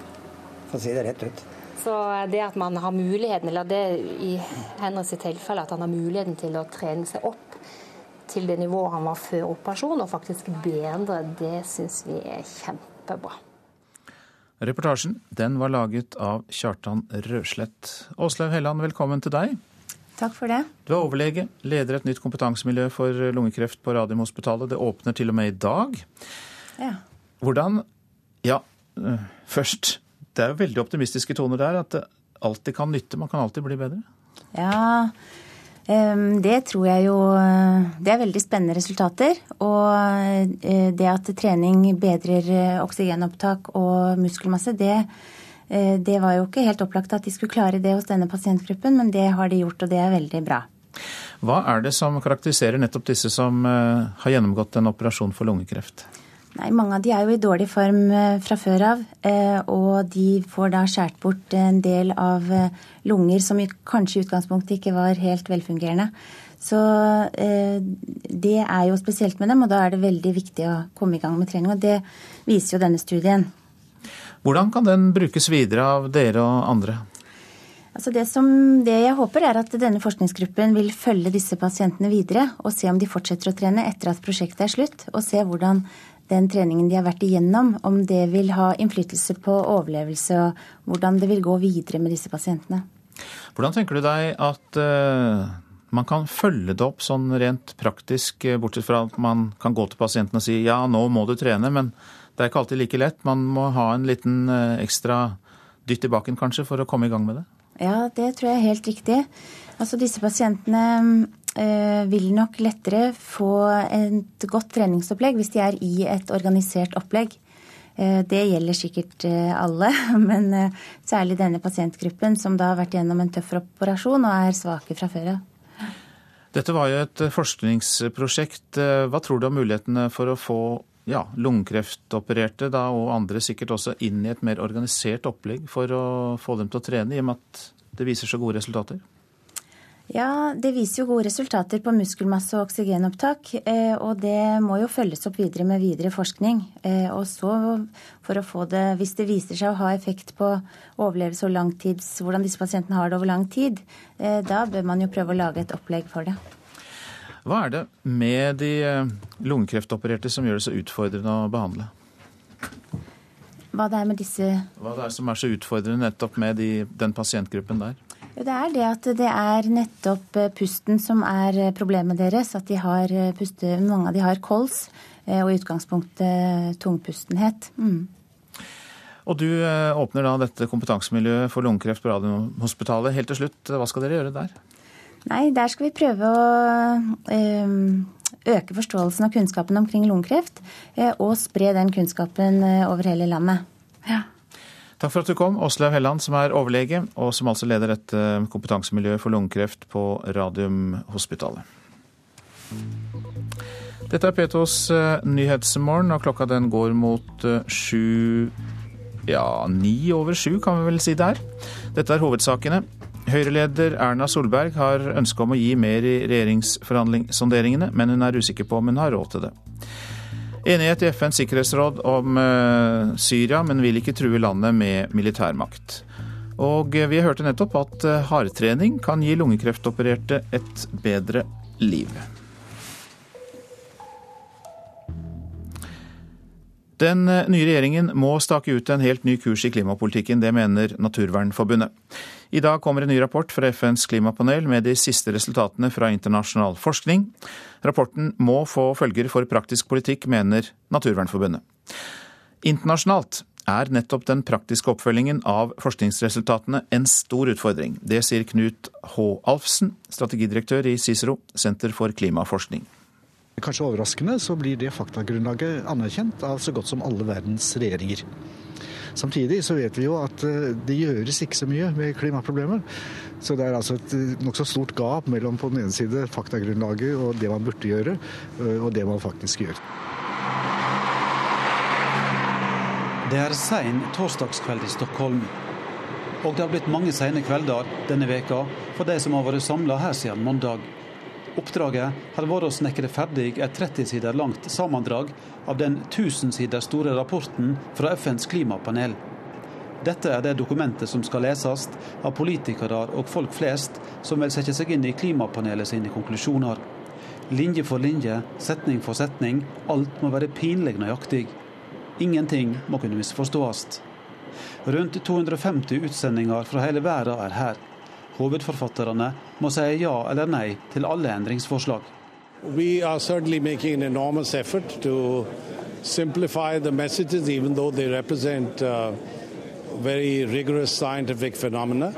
For å si det rett ut. Så det at man har muligheten, eller det i Henriks tilfelle, at han har muligheten til å trene seg opp til det nivået han var før operasjon, og faktisk bedre, det syns vi er kjempebra. Reportasjen den var laget av Kjartan Røslett. Åslaug Helland, velkommen til deg. Takk for det. Du er overlege, leder et nytt kompetansemiljø for lungekreft på Radiumhospitalet. Det åpner til og med i dag. Ja. Hvordan Ja, øh, først. Det er jo veldig optimistiske toner der. At det alltid kan nytte. Man kan alltid bli bedre. Ja, det tror jeg jo Det er veldig spennende resultater. Og eh, det at trening bedrer eh, oksygenopptak og muskelmasse, det, eh, det var jo ikke helt opplagt at de skulle klare det hos denne pasientgruppen, men det har de gjort, og det er veldig bra. Hva er det som karakteriserer nettopp disse som har gjennomgått en operasjon for lungekreft? Nei, Mange av de er jo i dårlig form eh, fra før av. Eh, og de får da skåret bort en del av eh, lunger som kanskje i utgangspunktet ikke var helt velfungerende. Så det er jo spesielt med dem, og da er det veldig viktig å komme i gang med trening. Og det viser jo denne studien. Hvordan kan den brukes videre av dere og andre? Altså det, som, det jeg håper er at denne forskningsgruppen vil følge disse pasientene videre og se om de fortsetter å trene etter at prosjektet er slutt, og se hvordan den treningen de har vært igjennom, om det vil ha innflytelse på overlevelse og hvordan det vil gå videre med disse pasientene. Hvordan tenker du deg at uh, man kan følge det opp sånn rent praktisk, eh, bortsett fra at man kan gå til pasienten og si ja, nå må du trene, men det er ikke alltid like lett. Man må ha en liten uh, ekstra dytt i baken kanskje for å komme i gang med det? Ja, det tror jeg er helt riktig. Altså disse pasientene Eh, vil nok lettere få et godt treningsopplegg hvis de er i et organisert opplegg. Eh, det gjelder sikkert eh, alle, [LAUGHS] men særlig denne pasientgruppen som da har vært gjennom en tøff operasjon og er svake fra før av. Dette var jo et forskningsprosjekt. Hva tror du om mulighetene for å få ja, lungekreftopererte da, og andre sikkert også inn i et mer organisert opplegg for å få dem til å trene, i og med at det viser så gode resultater? Ja, Det viser jo gode resultater på muskelmasse og oksygenopptak. Eh, og det må jo følges opp videre med videre forskning. Eh, og så for å få det, hvis det viser seg å ha effekt på overlevelse og langtids, hvordan disse pasientene har det over lang tid, eh, da bør man jo prøve å lage et opplegg for det. Hva er det med de lungekreftopererte som gjør det så utfordrende å behandle? Hva det er med disse Hva det er som er så utfordrende nettopp med de, den pasientgruppen der? Det er det at det er nettopp eh, pusten som er eh, problemet deres. At de har eh, puste, mange av de har kols og i utgangspunktet tungpustenhet. Mm. Og du åpner da dette kompetansemiljøet for lungekreft på Radiumhospitalet. Helt til slutt, hva skal dere gjøre der? Nei, Der skal vi prøve å øke forståelsen og kunnskapen omkring lungekreft. Og spre den kunnskapen over hele landet. Ja. Takk for at du kom, Åslaug Helland, som er overlege, og som altså leder dette kompetansemiljøet for lungekreft på Radiumhospitalet. Dette er P2s eh, Nyhetsmorgen, og klokka den går mot eh, sju Ja, ni over sju, kan vi vel si det er. Dette er hovedsakene. Høyre-leder Erna Solberg har ønske om å gi mer i regjeringsforhandlingssonderingene, men hun er usikker på om hun har råd til det. Enighet i FNs sikkerhetsråd om uh, Syria, men vil ikke true landet med militærmakt. Og uh, vi hørte nettopp at uh, hardtrening kan gi lungekreftopererte et bedre liv. Den nye regjeringen må stake ut en helt ny kurs i klimapolitikken. Det mener Naturvernforbundet. I dag kommer en ny rapport fra FNs klimapanel med de siste resultatene fra internasjonal forskning. Rapporten må få følger for praktisk politikk, mener Naturvernforbundet. Internasjonalt er nettopp den praktiske oppfølgingen av forskningsresultatene en stor utfordring. Det sier Knut H. Alfsen, strategidirektør i CICERO, Senter for klimaforskning. Kanskje overraskende så blir det faktagrunnlaget anerkjent av så godt som alle verdens regjeringer. Samtidig så vet vi jo at eh, det gjøres ikke så mye med klimaproblemet. Så det er altså et eh, nokså stort gap mellom på den ene side faktagrunnlaget og det man burde gjøre, eh, og det man faktisk gjør. Det er sein torsdagskveld i Stockholm. Og det har blitt mange sene kvelder denne veka for de som har vært samla her siden mandag. Oppdraget har vært å snekre ferdig et 30 sider langt sammendrag av den 1000 sider store rapporten fra FNs klimapanel. Dette er det dokumentet som skal leses av politikere og folk flest som vil sette seg inn i klimapanelet sine konklusjoner. Linje for linje, setning for setning, alt må være pinlig nøyaktig. Ingenting må kunne misforstås. Rundt 250 utsendinger fra hele verden er her. Hovedforfatterne må si ja eller nei til alle endringsforslag. We are certainly making an enormous effort to simplify the messages, even though they represent uh, very rigorous scientific phenomena.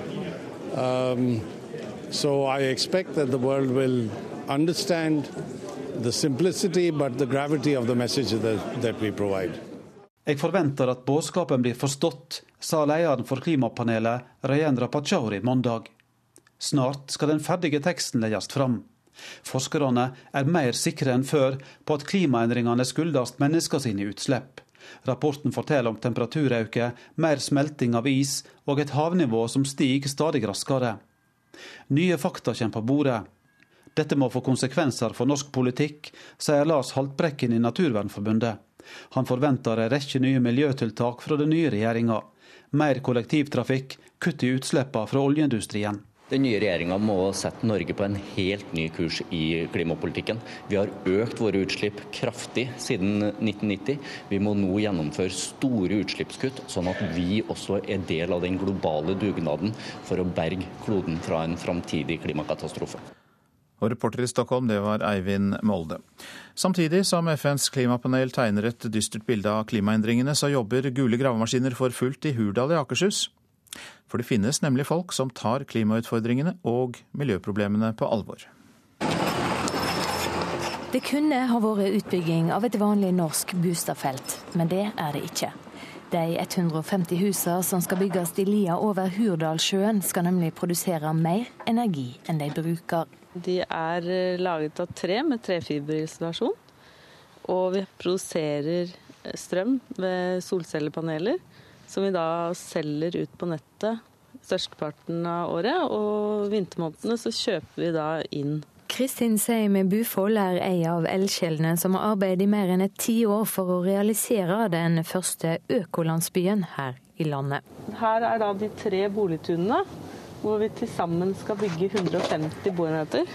Um, so I expect that the world will understand the simplicity but the gravity of the message that, that we provide. Jeg forventer at budskapen blir forstått, sa lederen for klimapanelet Rayendra Pachauri mandag. Snart skal den ferdige teksten legges fram. Forskerne er mer sikre enn før på at klimaendringene skyldes mennesker sine utslipp. Rapporten forteller om temperaturøkning, mer smelting av is og et havnivå som stiger stadig raskere. Nye fakta kommer på bordet. Dette må få konsekvenser for norsk politikk, sier Lars Haltbrekken i Naturvernforbundet. Han forventer en rekke nye miljøtiltak fra den nye regjeringa. Mer kollektivtrafikk, kutt i utslippene fra oljeindustrien. Den nye regjeringa må sette Norge på en helt ny kurs i klimapolitikken. Vi har økt våre utslipp kraftig siden 1990. Vi må nå gjennomføre store utslippskutt, sånn at vi også er del av den globale dugnaden for å berge kloden fra en framtidig klimakatastrofe. Og reporter i Stockholm, det var Eivind Molde. Samtidig som FNs klimapanel tegner et dystert bilde av klimaendringene, så jobber gule gravemaskiner for fullt i Hurdal i Akershus. For det finnes nemlig folk som tar klimautfordringene og miljøproblemene på alvor. Det kunne ha vært utbygging av et vanlig norsk boligfelt, men det er det ikke. De 150 husene som skal bygges i lia over Hurdalssjøen, skal nemlig produsere mer energi enn de bruker. De er eh, laget av tre med trefiberisolasjon. Og vi produserer strøm ved solcellepaneler, som vi da selger ut på nettet størsteparten av året. Og vintermånedene så kjøper vi da inn. Kristin Seim Bufold er ei av eldsjelene som har arbeidet i mer enn et tiår for å realisere den første økolandsbyen her i landet. Her er da de tre boligtunene hvor vi til sammen skal bygge 150 boenheter.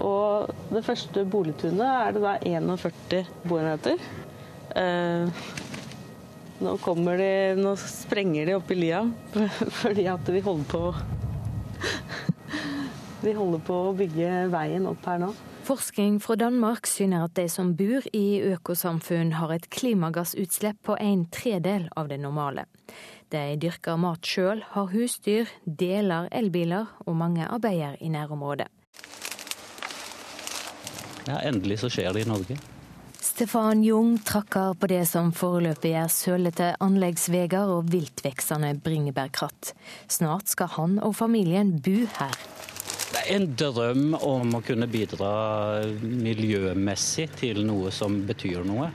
Og det første boligtunet er det da 41 boenheter. Eh, nå kommer de Nå sprenger de opp i lia [LAUGHS] fordi at vi holder på [LAUGHS] Vi holder på å bygge veien opp her nå. Forskning fra Danmark syner at de som bor i økosamfunn har et klimagassutslipp på en tredel av det normale. De dyrker mat sjøl, har husdyr, deler elbiler, og mange arbeider i nærområdet. Ja, endelig så skjer det i Norge. Stefan Jung trakker på det som foreløpig er sølete anleggsveier og viltveksende bringebærkratt. Snart skal han og familien bo her. Det er en drøm om å kunne bidra miljømessig til noe som betyr noe.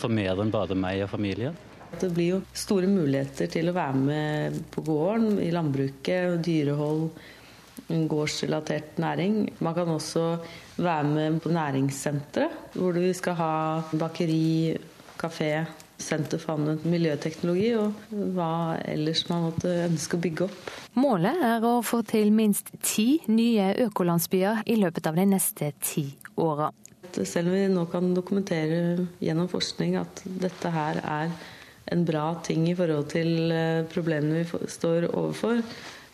For mer enn bare meg og familien. Det blir jo store muligheter til å være med på gården, i landbruket, dyrehold, gårdsrelatert næring. Man kan også være med på næringssenteret, hvor vi skal ha bakeri, kafé, Senter for anvendt miljøteknologi og hva ellers man måtte ønske å bygge opp. Målet er å få til minst ti nye økolandsbyer i løpet av de neste ti åra. Selv om vi nå kan dokumentere gjennom forskning at dette her er en bra ting i forhold til eh, problemene vi står overfor,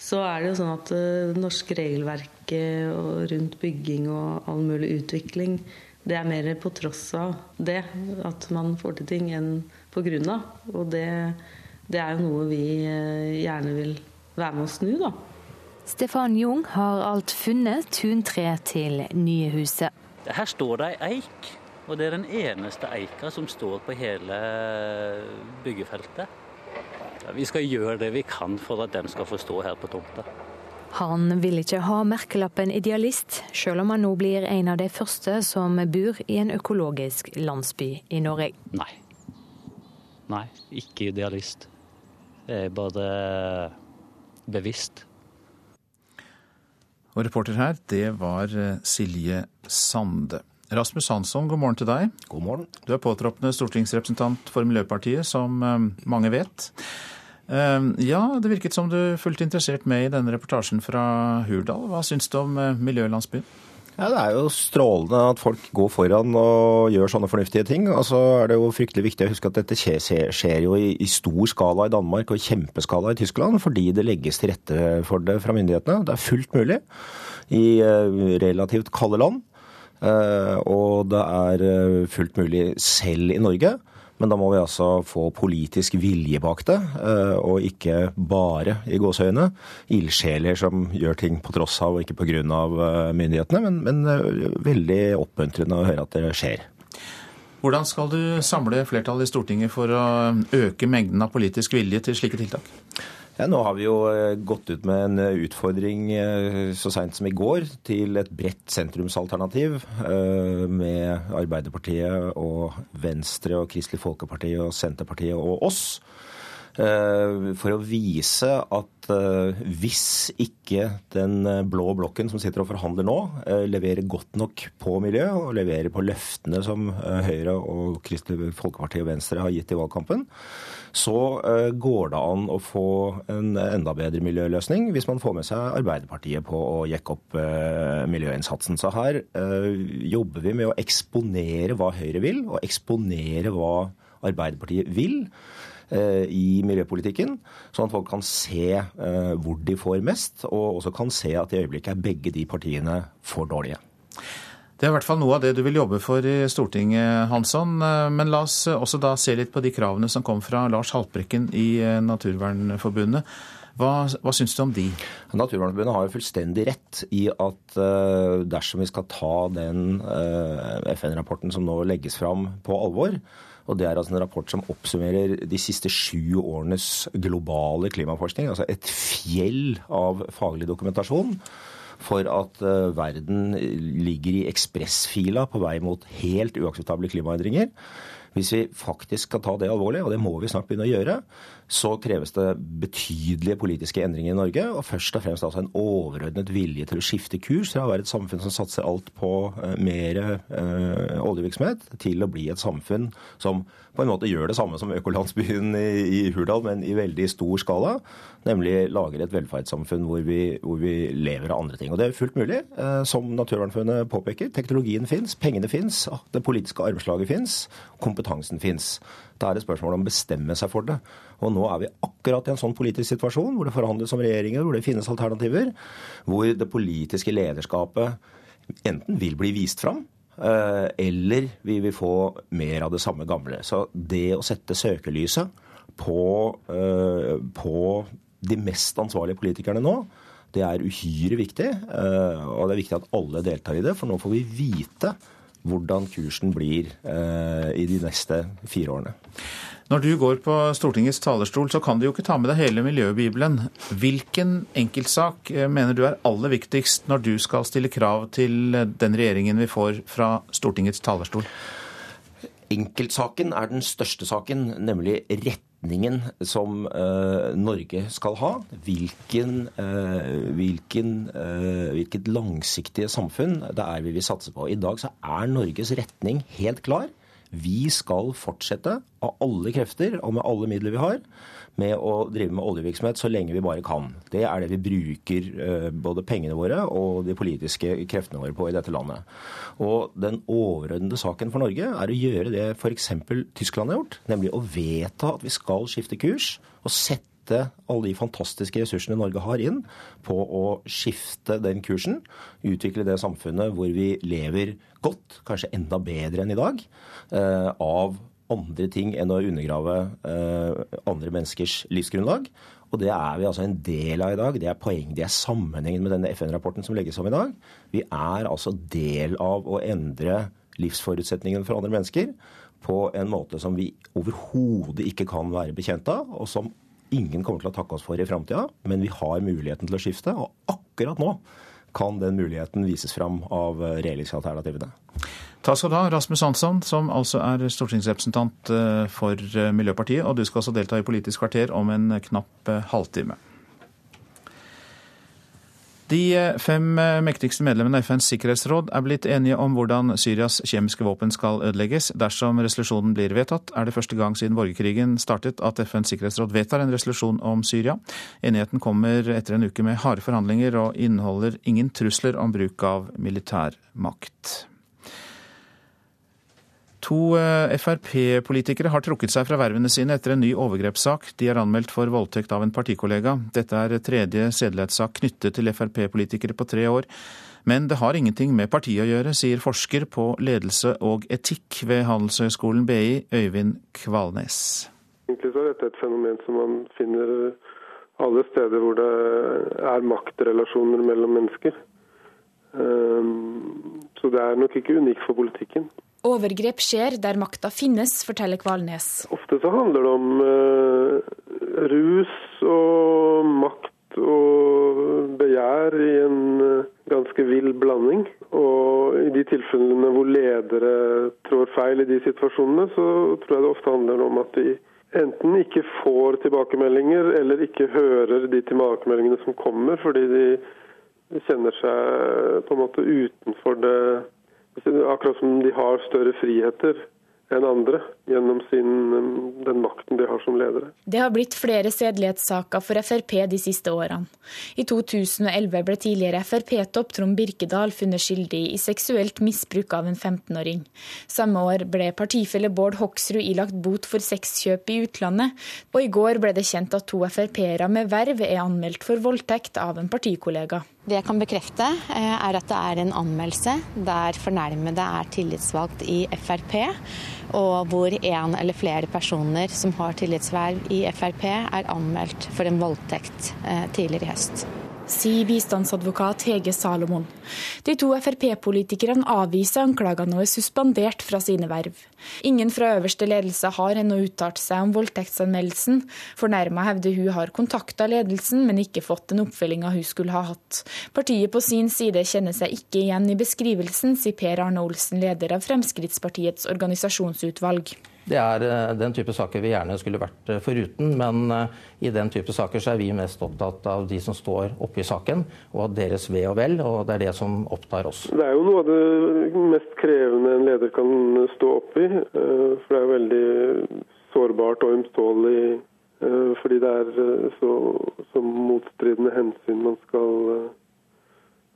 så er det jo sånn at det norske regelverket rundt bygging og all mulig utvikling, det er mer på tross av det at man får til ting, enn på grunn av. Og det, det er jo noe vi gjerne vil være med å snu, da. Stefan Jung har alt funnet tuntre til nye huset. Her står det ei eik, og det er den eneste eika som står på hele byggefeltet. Vi skal gjøre det vi kan for at den skal få stå her på tomta. Han vil ikke ha merkelappen idealist, selv om han nå blir en av de første som bor i en økologisk landsby i Norge. Nei. Nei, ikke idealist. Det er bare bevisst. Og reporter her, det var eh, Silje Sande. Rasmus Hansson, god morgen til deg. God morgen. Du er påtroppende stortingsrepresentant for Miljøpartiet, som eh, mange vet. Eh, ja, det virket som du fulgte interessert med i denne reportasjen fra Hurdal. Hva syns du om miljølandsbyen? Ja, Det er jo strålende at folk går foran og gjør sånne fornuftige ting. Og så er det jo fryktelig viktig å huske at dette skjer jo i, stor skala i Danmark og i kjempeskala i Tyskland, fordi det legges til rette for det fra myndighetene. Det er fullt mulig i eh, relativt kalde land. Eh, og det er eh, fullt mulig selv i Norge. Men da må vi altså få politisk vilje bak det, eh, og ikke bare, i gåseøyne, ildsjeler som gjør ting på tross av og ikke pga. Eh, myndighetene. Men, men eh, veldig oppmuntrende å høre at det skjer. Hvordan skal du samle flertallet i Stortinget for å øke mengden av politisk vilje til slike tiltak? Ja, nå har vi jo eh, gått ut med en eh, utfordring eh, så seint som i går til et bredt sentrumsalternativ med Arbeiderpartiet og Venstre og Kristelig Folkeparti og Senterpartiet og oss. For å vise at hvis ikke den blå blokken som sitter og forhandler nå, leverer godt nok på miljø og leverer på løftene som Høyre og Kristelig Folkeparti og Venstre har gitt i valgkampen, så eh, går det an å få en enda bedre miljøløsning hvis man får med seg Arbeiderpartiet på å jekke opp eh, miljøinnsatsen. Så her eh, jobber vi med å eksponere hva Høyre vil, og eksponere hva Arbeiderpartiet vil i miljøpolitikken, sånn at folk kan se hvor de får mest, og også kan se at i øyeblikket er begge de partiene for dårlige. Det er i hvert fall noe av det du vil jobbe for i Stortinget, Hansson. Men la oss også da se litt på de kravene som kom fra Lars Haltbrekken i eh, Naturvernforbundet. Hva, hva syns du om de? Naturvernforbundet har jo fullstendig rett i at uh, dersom vi skal ta den uh, FN-rapporten som nå legges fram på alvor, og det er altså en rapport som oppsummerer de siste sju årenes globale klimaforskning, altså et fjell av faglig dokumentasjon, for at uh, verden ligger i ekspressfila på vei mot helt uakseptable klimaendringer. Hvis vi faktisk skal ta det alvorlig, og det må vi snart begynne å gjøre, så kreves det betydelige politiske endringer i Norge. Og først og fremst altså en overordnet vilje til å skifte kurs fra å være et samfunn som satser alt på uh, mer uh, oljevirksomhet, til å bli et samfunn som på en måte gjør det samme som økolandsbyen i, i Hurdal, men i veldig stor skala. Nemlig lager et velferdssamfunn hvor vi, hvor vi, lever av andre ting. Og det er fullt mulig, eh, som Naturvernforbundet påpeker. Teknologien fins, pengene fins, det politiske armslaget fins, kompetansen fins. Da er det spørsmål om å bestemme seg for det. Og nå er vi akkurat i en sånn politisk situasjon hvor det forhandles om regjeringer, hvor det finnes alternativer, hvor det politiske lederskapet enten vil bli vist fram, eh, eller vi vil få mer av det samme gamle. Så det å sette søkelyset på, eh, på de mest ansvarlige politikerne nå, det er uhyre viktig. Eh, og det er viktig at alle deltar i det, for nå får vi vite hvordan kursen blir eh, i de neste fire årene. Når du går på Stortingets talerstol, så kan du jo ikke ta med deg hele miljøbibelen. Hvilken enkeltsak eh, mener du er aller viktigst når du skal stille krav til den regjeringen vi får fra Stortingets talerstol? Enkeltsaken er den største saken, nemlig retningen som uh, Norge skal ha. Hvilken, uh, hvilken, uh, hvilket langsiktige samfunn det er vi vil satse på. I dag så er Norges retning helt klar. Vi skal fortsette av alle krefter og med alle midler vi har med å drive med oljevirksomhet så lenge vi bare kan. Det er det vi bruker eh, både pengene våre og de politiske kreftene våre på i dette landet. Og den overordnede saken for Norge er å gjøre det f.eks. Tyskland har gjort, nemlig å vedta at vi skal skifte kurs og sette alle de fantastiske ressursene Norge har inn på å skifte den kursen. Utvikle det samfunnet hvor vi lever godt, kanskje enda bedre enn i dag, eh, av andre ting enn å undergrave eh, andre menneskers livsgrunnlag. Og det er vi altså en del av i dag. Det er poeng, det er sammenhengen med denne FN-rapporten som legges om i dag. Vi er altså del av å endre livsforutsetningene for andre mennesker på en måte som vi overhodet ikke kan være bekjent av, og som ingen kommer til å takke oss for i framtida. Men vi har muligheten til å skifte, og akkurat nå kan den muligheten vises fram av regjeringsalternativene. Takk skal du ha, Rasmus Hansson, som altså er stortingsrepresentant eh, for eh, Miljøpartiet. Og du skal også delta i Politisk kvarter om en knapp eh, halvtime. De fem mektigste medlemmene av FNs sikkerhetsråd er blitt enige om hvordan Syrias kjemiske våpen skal ødelegges. Dersom resolusjonen blir vedtatt, er det første gang siden borgerkrigen startet at FNs sikkerhetsråd vedtar en resolusjon om Syria. Enigheten kommer etter en uke med harde forhandlinger og inneholder ingen trusler om bruk av militærmakt. To eh, Frp-politikere har trukket seg fra vervene sine etter en ny overgrepssak. De er anmeldt for voldtekt av en partikollega. Dette er tredje sedelighetssak knyttet til Frp-politikere på tre år. Men det har ingenting med partiet å gjøre, sier forsker på ledelse og etikk ved Handelshøyskolen BI, Øyvind Kvalnes. Egentlig så er dette et fenomen som man finner alle steder hvor det er maktrelasjoner mellom mennesker. Ehm, så det er nok ikke unikt for politikken. Overgrep skjer der makta finnes, forteller Kvalnes. Ofte så handler det om uh, rus og makt og begjær i en uh, ganske vill blanding. Og i de tilfellene hvor ledere trår feil i de situasjonene, så tror jeg det ofte handler om at de enten ikke får tilbakemeldinger, eller ikke hører de tilbakemeldingene som kommer, fordi de kjenner seg på en måte utenfor det Akkurat som de har større friheter enn andre gjennom sin, den makten de har som ledere. Det har blitt flere sedelighetssaker for Frp de siste årene. I 2011 ble tidligere Frp-topp Trond Birkedal funnet skyldig i seksuelt misbruk av en 15-åring. Samme år ble partifelle Bård Hoksrud ilagt bot for sexkjøp i utlandet, og i går ble det kjent at to Frp-ere med verv er anmeldt for voldtekt av en partikollega. Det jeg kan bekrefte, eh, er at det er en anmeldelse der fornærmede er tillitsvalgt i Frp, og hvor en eller flere personer som har tillitsverv i Frp, er anmeldt for en voldtekt eh, tidligere i høst sier bistandsadvokat Hege Salomon. De to Frp-politikerne avviser anklagene og er suspendert fra sine verv. Ingen fra øverste ledelse har ennå uttalt seg om voldtektsanmeldelsen. Fornærma hevder hun har kontakta ledelsen, men ikke fått den oppfølginga hun skulle ha hatt. Partiet på sin side kjenner seg ikke igjen i beskrivelsen, sier Per Arne Olsen, leder av Fremskrittspartiets organisasjonsutvalg. Det er eh, den type saker vi gjerne skulle vært eh, foruten, men eh, i den type saker så er vi mest opptatt av de som står oppe i saken, og av deres ve og vel, og det er det som opptar oss. Det er jo noe av det mest krevende en leder kan stå oppi, for det er veldig sårbart og ømtålig fordi det er så, så, motstridende hensyn man skal,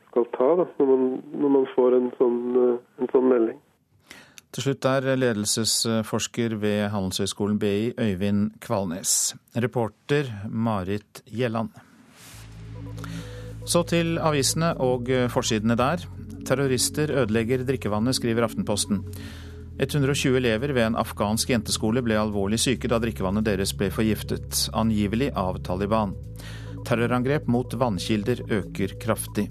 skal ta da, når, man, når man får en sånn, en sånn melding. Til slutt er ledelsesforsker ved Handelshøyskolen BI, Øyvind Kvalnes. Reporter Marit Gjelland. Så til avisene og forsidene der. Terrorister ødelegger drikkevannet, skriver Aftenposten. 120 elever ved en afghansk jenteskole ble alvorlig syke da drikkevannet deres ble forgiftet, angivelig av Taliban. Terrorangrep mot vannkilder øker kraftig.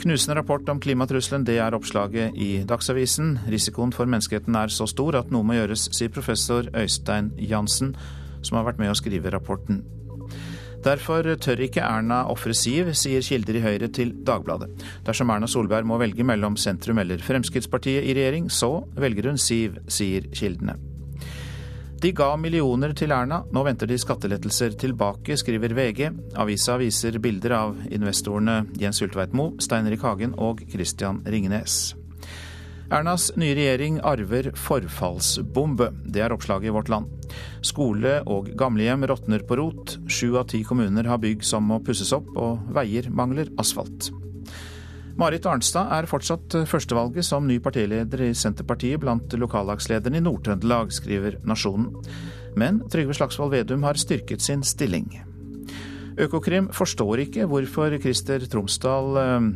Knusende rapport om klimatrusselen, det er oppslaget i Dagsavisen. Risikoen for menneskeheten er så stor at noe må gjøres, sier professor Øystein Jansen, som har vært med å skrive rapporten. Derfor tør ikke Erna ofre Siv, sier kilder i Høyre til Dagbladet. Dersom Erna Solberg må velge mellom sentrum eller Fremskrittspartiet i regjering, så velger hun Siv, sier kildene. De ga millioner til Erna, nå venter de skattelettelser tilbake, skriver VG. Avisa viser bilder av investorene Jens Ulltveit Moe, Stein Erik Hagen og Christian Ringnes. Ernas nye regjering arver forfallsbombe. Det er oppslaget i Vårt Land. Skole og gamlehjem råtner på rot. Sju av ti kommuner har bygg som må pusses opp, og veier mangler asfalt. Marit Arnstad er fortsatt førstevalget som ny partileder i Senterpartiet blant lokallagslederne i Nord-Trøndelag, skriver Nasjonen. Men Trygve Slagsvold Vedum har styrket sin stilling. Økokrim forstår ikke hvorfor Christer Tromsdal eh,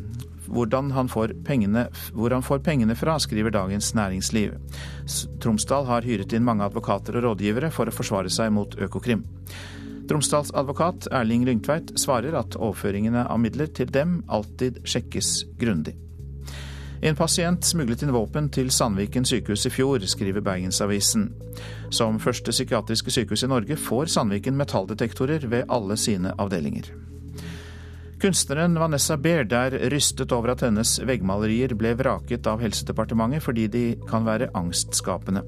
hvordan han får pengene, hvor han får pengene fra, skriver Dagens Næringsliv. Tromsdal har hyret inn mange advokater og rådgivere for å forsvare seg mot Økokrim. Tromsdals advokat Erling Lyngtveit svarer at overføringene av midler til dem alltid sjekkes grundig. En pasient smuglet inn våpen til Sandviken sykehus i fjor, skriver Bergensavisen. Som første psykiatriske sykehus i Norge får Sandviken metalldetektorer ved alle sine avdelinger. Kunstneren Vanessa Baird er rystet over at hennes veggmalerier ble vraket av Helsedepartementet fordi de kan være angstskapende.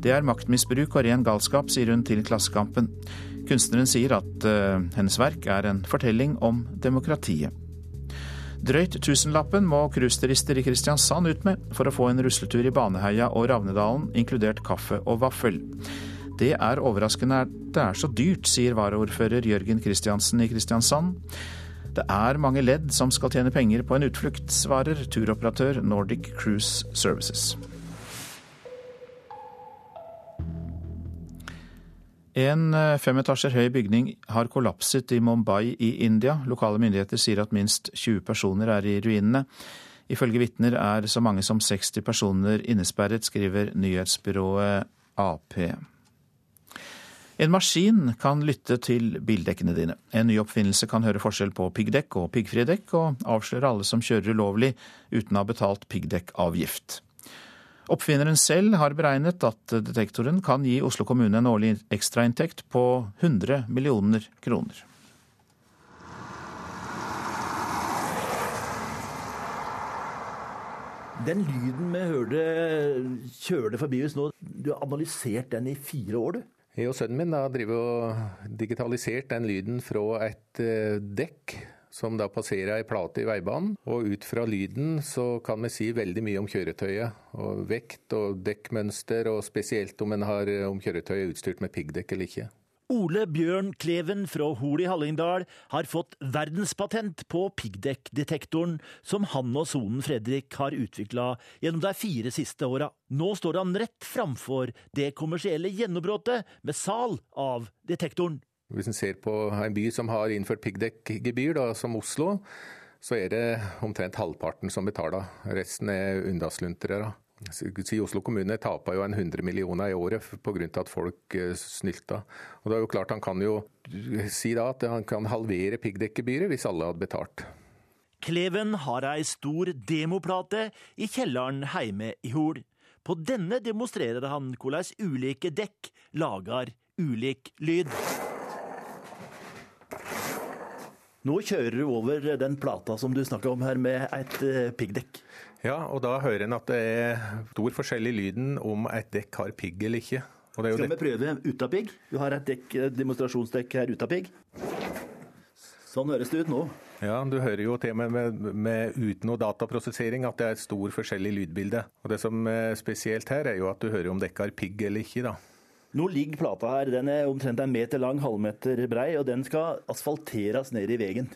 Det er maktmisbruk og ren galskap, sier hun til Klassekampen. Kunstneren sier at uh, hennes verk er en fortelling om demokratiet. Drøyt tusenlappen må cruiseturister i Kristiansand ut med for å få en rusletur i Baneheia og Ravnedalen, inkludert kaffe og vaffel. Det er overraskende at det er så dyrt, sier varaordfører Jørgen Kristiansen i Kristiansand. Det er mange ledd som skal tjene penger på en utflukt, svarer turoperatør Nordic Cruise Services. En eh, fem etasjer høy bygning har kollapset i Mumbai i India. Lokale myndigheter sier at minst 20 personer er i ruinene. Ifølge vitner er så mange som 60 personer innesperret, skriver nyhetsbyrået Ap. En maskin kan lytte til bildekkene dine. En ny oppfinnelse kan høre forskjell på piggdekk og piggfrie dekk, og avsløre alle som kjører ulovlig uten å ha betalt piggdekkavgift. Oppfinneren selv har beregnet at detektoren kan gi Oslo kommune en årlig ekstrainntekt på 100 millioner kroner. Den lyden vi hørte kjørte forbi oss nå, du har analysert den i fire år, du? Jeg og sønnen min har og digitalisert den lyden fra et eh, dekk som da passerer ei plate i veibanen. Og ut fra lyden så kan vi si veldig mye om kjøretøyet. Og vekt og dekkmønster, og spesielt om, har, om kjøretøyet er utstyrt med piggdekk eller ikke. Ole Bjørn Kleven fra Hol i Hallingdal har fått verdenspatent på piggdekkdetektoren som han og sonen Fredrik har utvikla gjennom de fire siste åra. Nå står han rett framfor det kommersielle gjennombruddet med sal av detektoren. Hvis en ser på en by som har innført piggdekkgebyr, som Oslo, så er det omtrent halvparten som betaler. Resten er unnasluntrere. Oslo kommune taper jo en 100 millioner i året pga. at folk snylta. Og det er jo klart Han kan jo si da at han kan halvere piggdekkgebyret hvis alle hadde betalt. Kleven har ei stor demoplate i kjelleren heime i Hol. På denne demonstrerer han hvordan ulike dekk lager ulik lyd. Nå kjører du over den plata som du snakker om her, med et uh, piggdekk. Ja, og da hører en at det er stor forskjell i lyden om et dekk har pigg eller ikke. Skal vi prøve uten pigg? Du har et dekk, demonstrasjonsdekk her uten pigg. Sånn høres det ut nå. Ja, du hører jo til med, med, med uten noe dataprosessering at det er et stor forskjell i lydbildet. Og Det som er spesielt her, er jo at du hører om dekket har pigg eller ikke. da. Nå ligger plata her. Den er omtrent en meter lang, halvmeter brei, og den skal asfalteres ned i veien.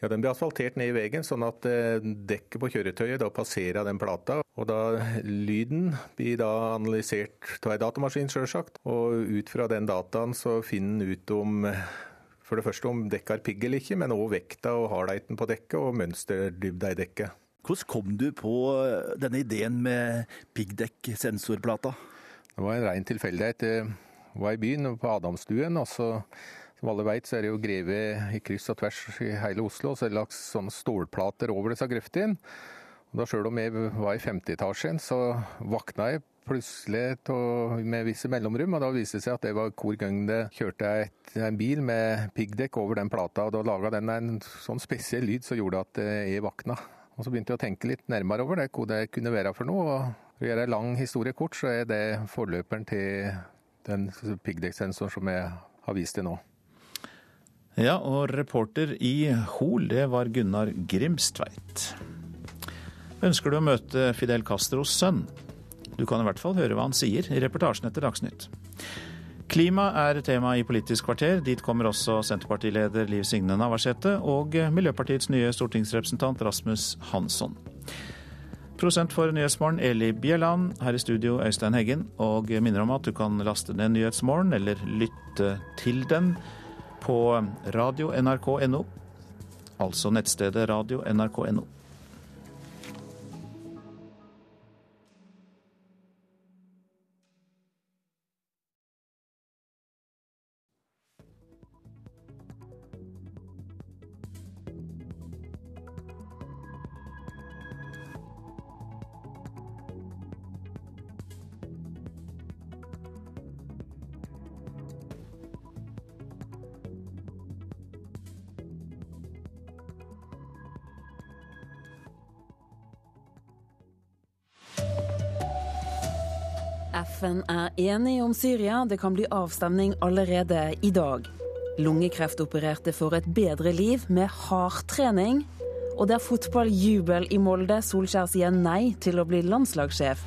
Ja, Den blir asfaltert ned i veien, sånn at eh, dekket på kjøretøyet da passerer den plata. Og da Lyden blir da analysert av ei datamaskin, sjølsagt. Og ut fra den dataen så finner en ut om for det første om dekket har pigg eller ikke, men òg vekta og hardheten på dekket og mønsterdybda i dekket. Hvordan kom du på denne ideen med piggdekksensorplata? Det var en rein tilfeldighet. Jeg var i byen, på Adamstuen. og så som alle vet, så er det jo grevet i kryss og tvers i hele Oslo. Så er det lagt sånne stålplater over disse grøftene. Og da Sjøl om jeg var i femte etasjen, så våkna jeg plutselig med visse mellomrom. og Da viste det seg at det var hver gang det kjørte et, en bil med piggdekk over den plata. og Da laga den en sånn spesiell lyd som gjorde at jeg våkna. Og Så begynte jeg å tenke litt nærmere over det, hva det kunne være for noe. og for å gjøre en lang historie kort, så er det forløperen til den piggdekksensoren som jeg har vist til nå. Ja, og reporter i Hol, det var Gunnar Grimstveit. Ønsker du å møte Fidel Castros sønn? Du kan i hvert fall høre hva han sier i reportasjen etter Dagsnytt. Klima er tema i Politisk kvarter. Dit kommer også Senterpartileder Liv Signe Navarsete og Miljøpartiets nye stortingsrepresentant Rasmus Hansson. Prosent for Nyhetsmorgen, Eli Bjelland. Her i studio, Øystein Heggen. Og minner om at du kan laste ned Nyhetsmorgen, eller lytte til den, på radio.nrk.no. Altså nettstedet radio.nrk.no. FN er enig om Syria. Det kan bli avstemning allerede i dag. Lungekreftopererte får et bedre liv med hardtrening. Og det er fotballjubel i Molde. Solskjær sier nei til å bli landslagssjef.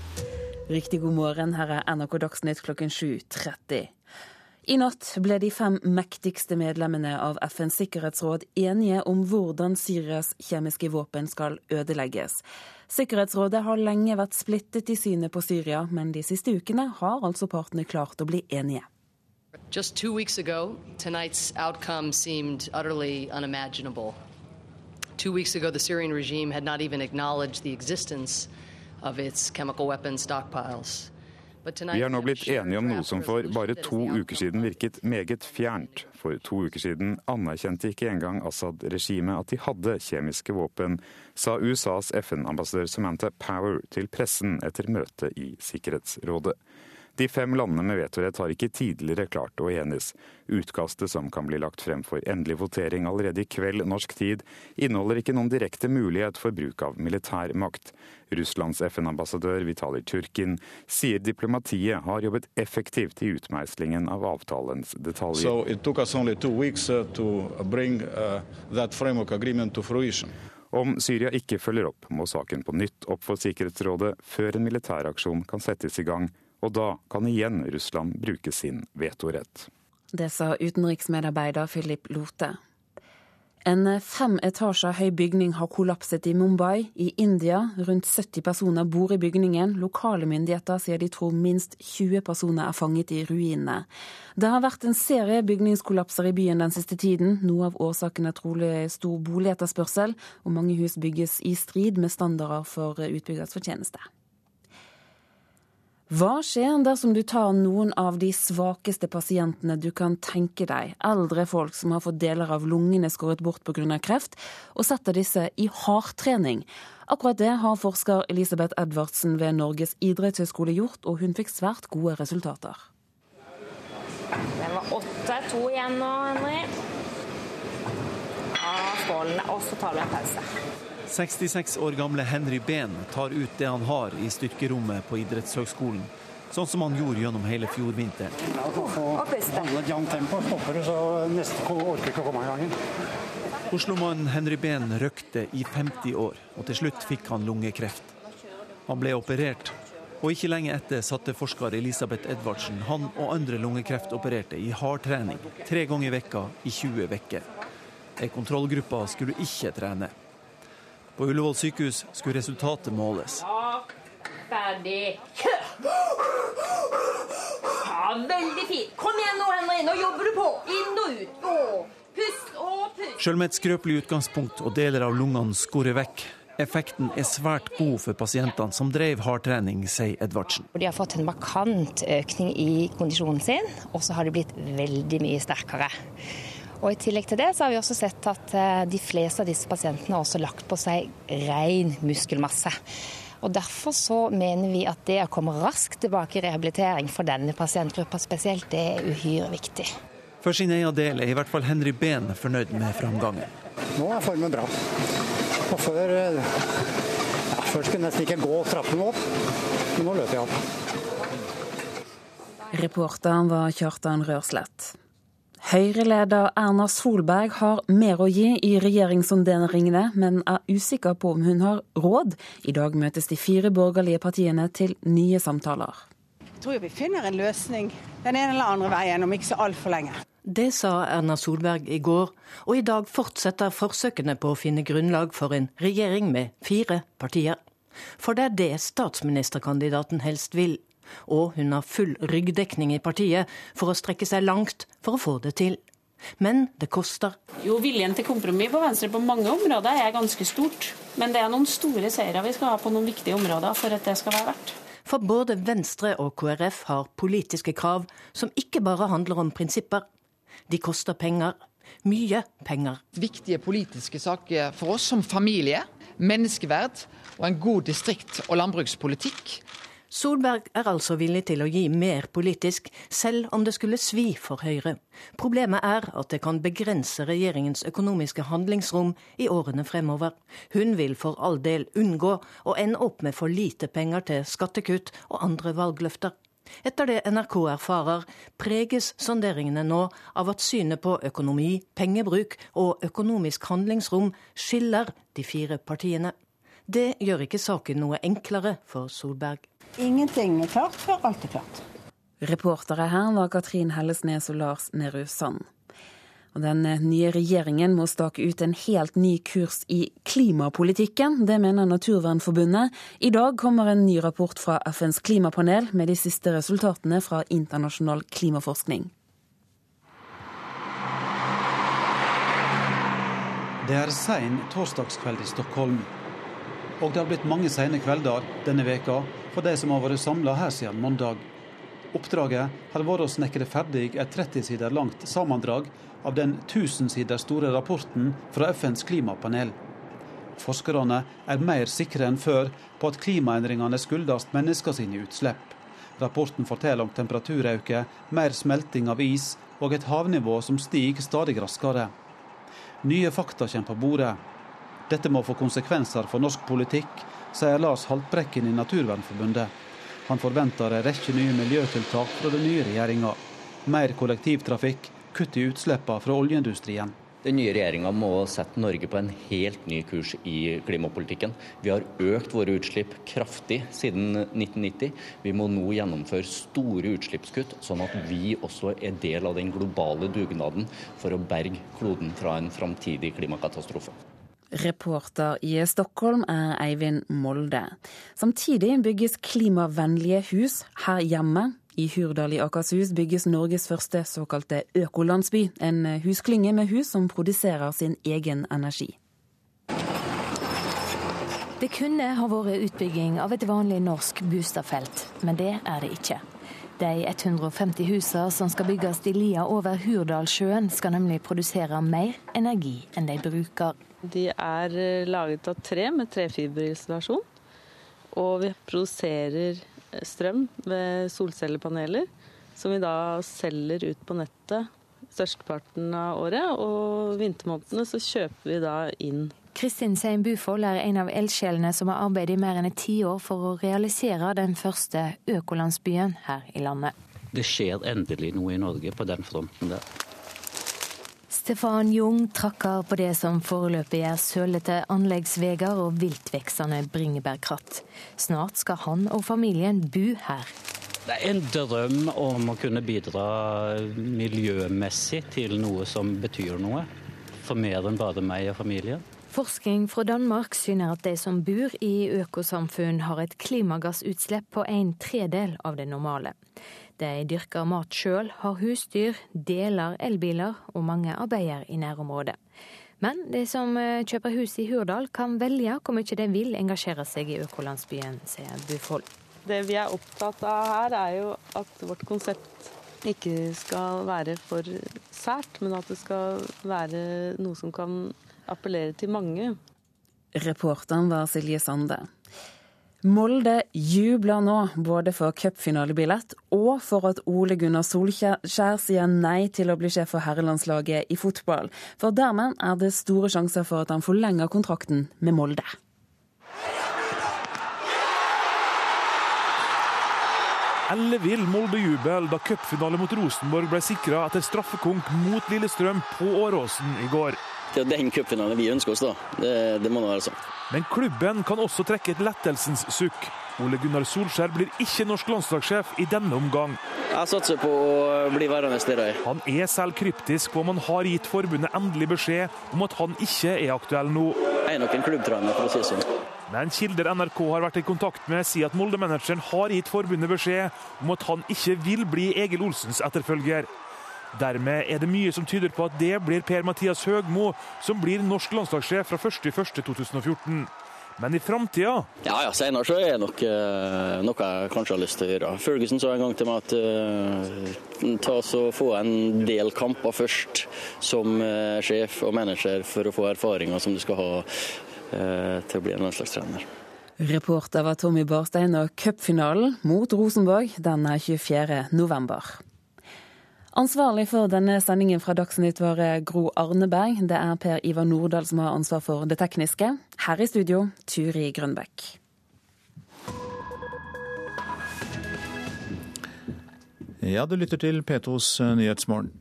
Riktig god morgen, her er NRK Dagsnytt klokken 7.30. I natt ble de fem mektigste medlemmene av FNs sikkerhetsråd enige om hvordan Syrias kjemiske våpen skal ødelegges. Sikkerhetsrådet har lenge vært splittet i synet på Syria, men de siste ukene har altså partene klart å bli enige. Just two weeks ago, tonight's outcome seemed utterly unimaginable. Two weeks ago, the Syrian regime had not even acknowledged the existence of its chemical weapon stockpiles. Vi har nå blitt enige om noe som for bare to uker siden virket meget fjernt. For to uker siden anerkjente ikke engang Assad-regimet at de hadde kjemiske våpen, sa USAs FN-ambassadør Samantha Power til pressen etter møtet i Sikkerhetsrådet. De fem landene med vetorett har ikke tidligere klart å enes. Utkastet som kan bli lagt frem for endelig votering allerede i kveld norsk tid, inneholder ikke noen direkte mulighet for bruk av militær makt. Russlands FN-ambassadør Vitalij Turkin sier diplomatiet har jobbet effektivt i utmeislingen av avtalens detaljer. So it took us only two weeks uh, to bring uh, that framework agreement to fruition. Om Syria ikke følger opp, må saken på nytt opp for Sikkerhetsrådet før en militæraksjon kan settes i gang og da kan igjen Russland bruke sin vetorett. Det sa utenriksmedarbeider Philip Lote. En fem etasjer høy bygning har kollapset i Mumbai i India. Rundt 70 personer bor i bygningen. Lokale myndigheter sier de tror minst 20 personer er fanget i ruinene. Det har vært en serie bygningskollapser i byen den siste tiden. Noe av årsaken er trolig stor boligetterspørsel, og mange hus bygges i strid med standarder for utbyggers fortjeneste. Hva skjer dersom du tar noen av de svakeste pasientene du kan tenke deg, eldre folk som har fått deler av lungene skåret bort pga. kreft, og setter disse i hardtrening? Akkurat det har forsker Elisabeth Edvardsen ved Norges idrettshøgskole gjort, og hun fikk svært gode resultater. Det var åtte, to igjen nå, Henri. Ja, skål. Og så tar vi en pause. 66 år gamle Henry Behn tar ut det han har i styrkerommet på idrettshøgskolen. Sånn som han gjorde gjennom hele fjordvinteren. Oslomannen Henry Behn røkte i 50 år, og til slutt fikk han lungekreft. Han ble operert, og ikke lenge etter satte forsker Elisabeth Edvardsen han og andre lungekreftopererte i hardtrening tre ganger i vekka i 20 uker. kontrollgruppe skulle ikke trene. På Ullevål sykehus skulle resultatet måles. Ja, ferdig. Ja, veldig fint. Kom igjen nå, Henri. Nå jobber du på. Inn og ut. Å, pust og pust. Selv med et skrøpelig utgangspunkt og deler av lungene skorer vekk, Effekten er svært god for pasientene som drev hardtrening, sier Edvardsen. De har fått en markant økning i kondisjonen sin, og så har de blitt veldig mye sterkere. Og I tillegg til det så har vi også sett at eh, de fleste av disse pasientene har også lagt på seg ren muskelmasse. Og Derfor så mener vi at det å komme raskt tilbake i rehabilitering for denne pasientgruppa spesielt, det er uhyre viktig. For sin egen del er i hvert fall Henry Behn fornøyd med framgangen. Nå er formen bra. Og før eh, ja, Før skulle jeg nesten ikke gå trappene opp, men nå løper jeg opp. Reporteren var Kjartan Rørslett. Høyre-leder Erna Solberg har mer å gi i regjeringssonderingene, men er usikker på om hun har råd. I dag møtes de fire borgerlige partiene til nye samtaler. Jeg tror vi finner en løsning den ene eller andre veien om ikke så altfor lenge. Det sa Erna Solberg i går, og i dag fortsetter forsøkene på å finne grunnlag for en regjering med fire partier. For det er det statsministerkandidaten helst vil. Og hun har full ryggdekning i partiet for å strekke seg langt for å få det til. Men det koster. Jo, Viljen til kompromiss på Venstre på mange områder er ganske stort. Men det er noen store seire vi skal ha på noen viktige områder for at det skal være verdt. For både Venstre og KrF har politiske krav som ikke bare handler om prinsipper. De koster penger. Mye penger. Viktige politiske saker for oss som familie, menneskeverd og en god distrikt- og landbrukspolitikk Solberg er altså villig til å gi mer politisk, selv om det skulle svi for Høyre. Problemet er at det kan begrense regjeringens økonomiske handlingsrom i årene fremover. Hun vil for all del unngå å ende opp med for lite penger til skattekutt og andre valgløfter. Etter det NRK erfarer, preges sonderingene nå av at synet på økonomi, pengebruk og økonomisk handlingsrom skiller de fire partiene. Det gjør ikke saken noe enklere for Solberg. Ingenting er klart før alt er klart. Reportere her var Katrin Hellesnes og Lars Nehru Sand. Og Den nye regjeringen må stake ut en helt ny kurs i klimapolitikken. Det mener Naturvernforbundet. I dag kommer en ny rapport fra FNs klimapanel med de siste resultatene fra internasjonal klimaforskning. Det er sein torsdagskveld i Stockholm. Og det har blitt mange seine kvelder denne veka for de som har vært samla her siden mandag. Oppdraget har vært å snekre ferdig et 30 sider langt sammendrag av den 1000 sider store rapporten fra FNs klimapanel. Forskerne er mer sikre enn før på at klimaendringene skyldes mennesker sine utslipp. Rapporten forteller om temperaturøkning, mer smelting av is og et havnivå som stiger stadig raskere. Nye fakta kommer på bordet. Dette må få konsekvenser for norsk politikk, sier Lars Haltbrekken i Naturvernforbundet. Han forventer en rekke nye miljøtiltak fra den nye regjeringa. Mer kollektivtrafikk, kutt i utslippene fra oljeindustrien. Den nye regjeringa må sette Norge på en helt ny kurs i klimapolitikken. Vi har økt våre utslipp kraftig siden 1990. Vi må nå gjennomføre store utslippskutt, sånn at vi også er del av den globale dugnaden for å berge kloden fra en framtidig klimakatastrofe. Reporter i Stockholm er Eivind Molde. Samtidig bygges klimavennlige hus her hjemme. I Hurdal i Akershus bygges Norges første såkalte økolandsby. En husklynge med hus som produserer sin egen energi. Det kunne ha vært utbygging av et vanlig norsk boligfelt, men det er det ikke. De 150 husene som skal bygges i lia over Hurdalssjøen, skal nemlig produsere mer energi enn de bruker. De er laget av tre med trefiberisolasjon. Og vi produserer strøm ved solcellepaneler, som vi da selger ut på nettet størsteparten av året. Og vintermånedene så kjøper vi da inn. Kristin Sein Bufold er en av eldsjelene som har arbeidet i mer enn et tiår for å realisere den første økolandsbyen her i landet. Det skjer endelig noe i Norge på den fronten der. Stefan Jung trakker på det som foreløpig er sølete anleggsveier og viltveksende bringebærkratt. Snart skal han og familien bo her. Det er en drøm om å kunne bidra miljømessig til noe som betyr noe. For mer enn bare meg og familien. Forskning fra Danmark syner at de som bor i økosamfunn har et klimagassutslipp på en tredel av det normale. De dyrker mat sjøl, har husdyr, deler elbiler og mange arbeider i nærområdet. Men de som kjøper hus i Hurdal kan velge hvor mye de vil engasjere seg i økolandsbyen, sier Bufold. Det vi er opptatt av her, er jo at vårt konsept ikke skal være for sært, men at det skal være noe som kan appellere til mange. Reporteren var Silje Sande. Molde jubler nå både for cupfinalebillett og for at Ole Gunnar Solskjær sier nei til å bli sjef for herrelandslaget i fotball. For dermed er det store sjanser for at han forlenger kontrakten med Molde. Ellevill Molde-jubel da cupfinale mot Rosenborg ble sikra etter straffekonk mot Lillestrøm på Åråsen i går. Det er den cupfinalen vi ønsker oss, da. Det, det må nå være sånn. Men klubben kan også trekke et lettelsens sukk. Ole Gunnar Solskjær blir ikke norsk landslagssjef i denne omgang. Jeg satser på å bli værende der. Han er selv kryptisk på om han har gitt forbundet endelig beskjed om at han ikke er aktuell nå. Jeg er nok en klubbtrener, for å si det sånn. Men kilder NRK har vært i kontakt med, sier at Molde-manageren har gitt forbundet beskjed om at han ikke vil bli Egil Olsens etterfølger. Dermed er det mye som tyder på at det blir Per-Mathias Høgmo som blir norsk landslagssjef fra 1.1.2014. Men i framtida Ja, ja, senere så er det nok uh, noe jeg kanskje har lyst til å gjøre. Ferguson sa en gang til meg at uh, ta så få en del kamper først som uh, sjef og manager for å få erfaringer som du skal ha til å bli en landslagstrener. Reporter var Tommy Barstein, og cupfinalen mot Rosenborg den er 24. november. Ansvarlig for denne sendingen fra Dagsnytt var Gro Arneberg. Det er Per Ivar Nordahl som har ansvar for det tekniske. Her i studio, Turi Grønbekk. Ja, du lytter til P2s Nyhetsmorgen.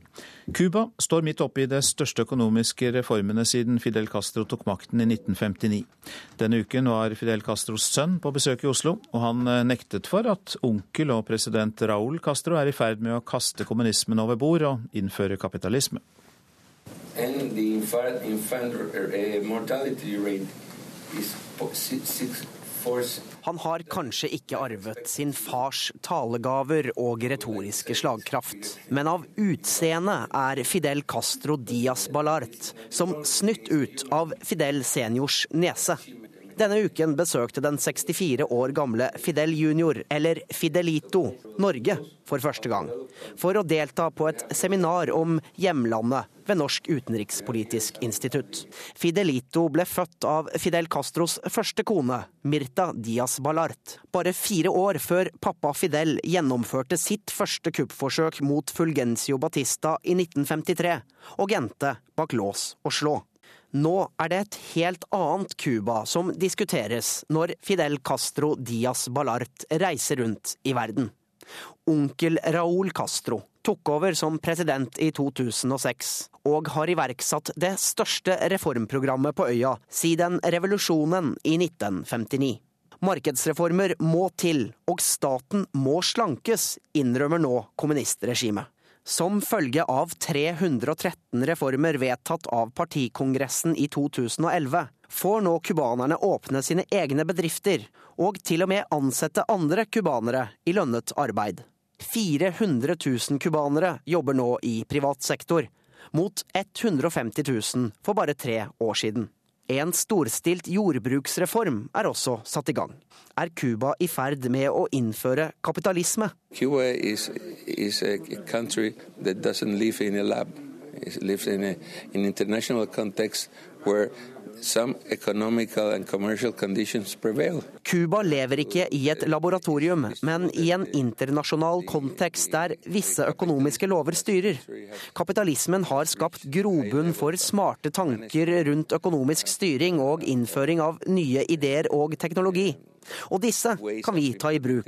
Cuba står midt oppe i de største økonomiske reformene siden Fidel Castro tok makten i 1959. Denne uken var Fidel Castros sønn på besøk i Oslo, og han eh, nektet for at onkel og president Raúl Castro er i ferd med å kaste kommunismen over bord og innføre kapitalisme. And the infant, infant mortality rate is six, han har kanskje ikke arvet sin fars talegaver og retoriske slagkraft, men av utseende er Fidel Castro Diaz Balart som snytt ut av Fidel seniors nese. Denne uken besøkte den 64 år gamle Fidel junior, eller Fidelito, Norge for første gang. For å delta på et seminar om hjemlandet ved Norsk utenrikspolitisk institutt. Fidelito ble født av Fidel Castros første kone, Mirta Diaz Balart. Bare fire år før pappa Fidel gjennomførte sitt første kuppforsøk mot Fulgencio Batista i 1953, og endte bak lås og slå. Nå er det et helt annet Cuba som diskuteres når Fidel Castro Diaz Balart reiser rundt i verden. Onkel Raúl Castro tok over som president i 2006, og har iverksatt det største reformprogrammet på øya siden revolusjonen i 1959. Markedsreformer må til, og staten må slankes, innrømmer nå kommunistregimet. Som følge av 313 reformer vedtatt av partikongressen i 2011, får nå cubanerne åpne sine egne bedrifter, og til og med ansette andre cubanere i lønnet arbeid. 400 000 cubanere jobber nå i privat sektor, mot 150 000 for bare tre år siden. En storstilt jordbruksreform er også satt i gang. Er Cuba i ferd med å innføre kapitalisme? Cuba is, is a country that doesn't live in a lab. It lives in an international context where Cuba lever ikke i et laboratorium, men i en internasjonal kontekst der visse økonomiske lover styrer. Kapitalismen har skapt grobunn for smarte tanker rundt økonomisk styring og innføring av nye ideer og teknologi. Og disse kan vi ta i bruk,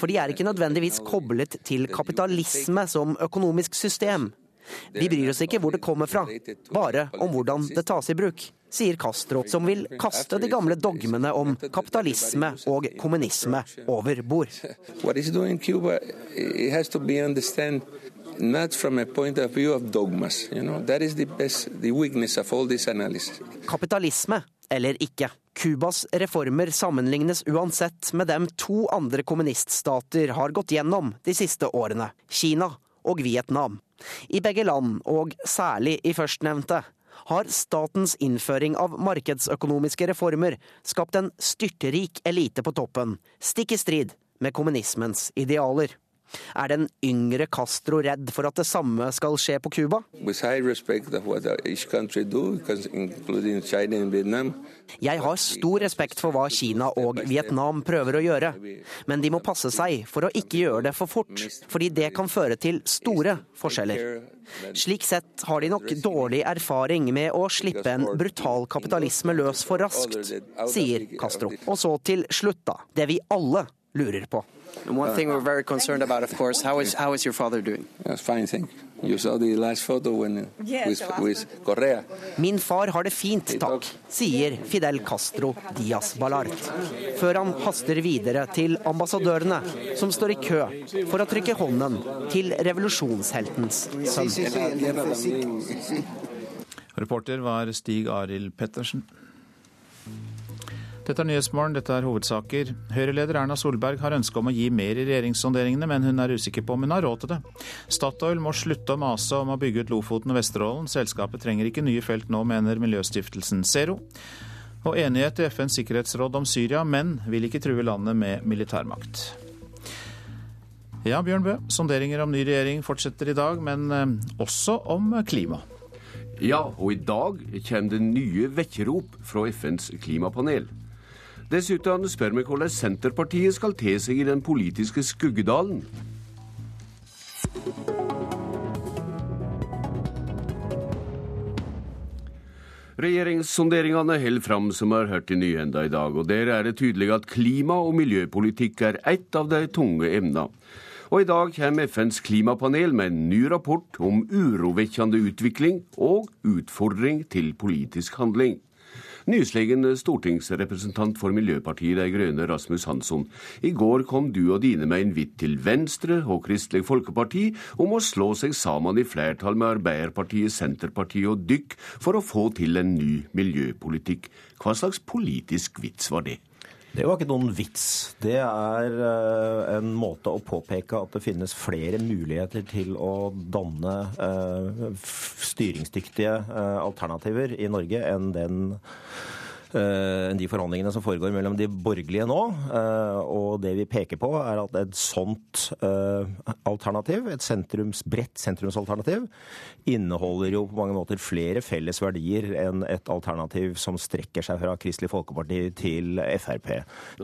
for de er ikke nødvendigvis koblet til kapitalisme som økonomisk system. Vi bryr oss ikke hvor det kommer fra, bare om hvordan det tas i bruk sier Castro, som vil kaste de gamle dogmene om kapitalisme og kommunisme over bord. not from a point of view of dogmas. You know, that is the best, the weakness of all this analysis. Kapitalisme eller ikke. Cubas reformer sammenlignes uansett med dem to andre kommuniststater har gått gjennom de siste årene, Kina og Vietnam. I begge land, og særlig i førstnevnte, har statens innføring av markedsøkonomiske reformer skapt en styrterik elite på toppen, stikk i strid med kommunismens idealer. Er den yngre Castro redd for at det samme skal skje på Cuba? Jeg har stor respekt for hva Kina og Vietnam prøver å gjøre, men de må passe seg for å ikke gjøre det for fort, fordi det kan føre til store forskjeller. Slik sett har de nok dårlig erfaring med å slippe en brutal kapitalisme løs for raskt, sier Castro. Og så til slutt, da, det vi alle lurer på. And one thing we're very concerned about, of course, how is how is your father doing? That's fine thing. You saw the last photo when with, with Correa. Min far har det fint, takk, sier Fidel Castro Diaz Balart. Før han haster videre til ambassadørene, som står i kø for å trykke hånden til revolusjonsheltens sønn. Reporter var Stig Arild Pettersen. Dette er Nyhetsmorgen, dette er hovedsaker. Høyre-leder Erna Solberg har ønske om å gi mer i regjeringssonderingene, men hun er usikker på om hun har råd til det. Statoil må slutte å mase om å bygge ut Lofoten og Vesterålen. Selskapet trenger ikke nye felt nå, mener miljøstiftelsen Zero. Og enighet i FNs sikkerhetsråd om Syria, men vil ikke true landet med militærmakt. Ja, Bjørn Bø, sonderinger om ny regjering fortsetter i dag, men eh, også om klima. Ja, og i dag kommer det nye vekkerrop fra FNs klimapanel. Dessuten spør vi hvordan Senterpartiet skal te seg i den politiske skuggedalen. Regjeringssonderingene holder fram, som vi har hørt i nyhenda i dag. og Der er det tydelig at klima- og miljøpolitikk er ett av de tunge emnene. Og i dag kommer FNs klimapanel med en ny rapport om urovekkende utvikling og utfordring til politisk handling. Nyslegen stortingsrepresentant for Miljøpartiet De Grønne, Rasmus Hansson. I går kom du og dine med invitt til Venstre og Kristelig Folkeparti om å slå seg sammen i flertall med Arbeiderpartiet, Senterpartiet og Dykk for å få til en ny miljøpolitikk. Hva slags politisk vits var det? Det var ikke noen vits. Det er uh, en måte å påpeke at det finnes flere muligheter til å danne uh, styringsdyktige uh, alternativer i Norge enn den Eh, enn de forhandlingene som foregår mellom de borgerlige nå. Eh, og det vi peker på, er at et sånt eh, alternativ, et sentrums, bredt sentrumsalternativ, inneholder jo på mange måter flere felles verdier enn et alternativ som strekker seg fra Kristelig Folkeparti til Frp.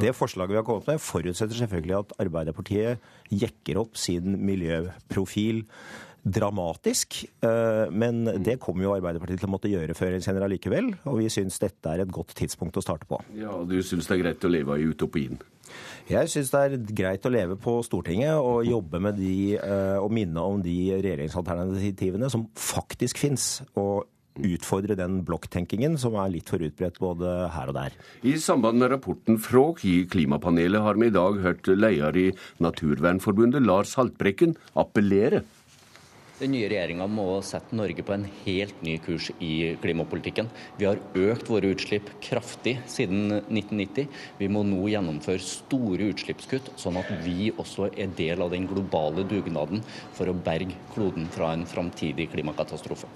Det forslaget vi har kommet med, forutsetter selvfølgelig at Arbeiderpartiet jekker opp sin miljøprofil dramatisk. Eh, men det kommer jo Arbeiderpartiet til å måtte gjøre før eller senere allikevel. Og vi syns dette er et godt tidspunkt å starte på. Ja, Du syns det er greit å leve i utopien? Jeg syns det er greit å leve på Stortinget og jobbe med de eh, og minne om de regjeringsalternativene som faktisk fins. Og utfordre den blokktenkingen som er litt for utbredt både her og der. I samband med rapporten fra Klimapanelet har vi i dag hørt leder i Naturvernforbundet, Lars Haltbrekken, appellere den nye regjeringa må sette Norge på en helt ny kurs i klimapolitikken. Vi har økt våre utslipp kraftig siden 1990. Vi må nå gjennomføre store utslippskutt, sånn at vi også er del av den globale dugnaden for å berge kloden fra en framtidig klimakatastrofe.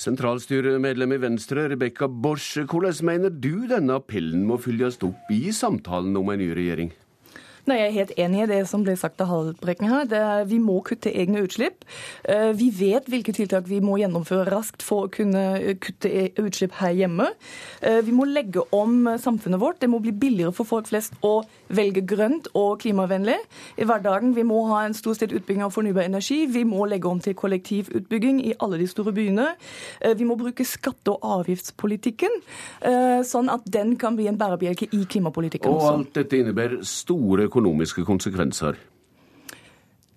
Sentralstyremedlem i Venstre, Rebekka Borch, hvordan mener du denne appellen må følges opp i samtalen om en ny regjering? Nei, Jeg er helt enig i det som ble sagt av Haltbrekken her. Er, vi må kutte egne utslipp. Eh, vi vet hvilke tiltak vi må gjennomføre raskt for å kunne eh, kutte e, utslipp her hjemme. Eh, vi må legge om samfunnet vårt. Det må bli billigere for folk flest å velge grønt og klimavennlig i hverdagen. Vi må ha en stor sted utbygging av fornybar energi. Vi må legge om til kollektivutbygging i alle de store byene. Vi må bruke skatte- og avgiftspolitikken, sånn at den kan bli en bærebjelke i klimapolitikken. Og alt dette innebærer store økonomiske konsekvenser?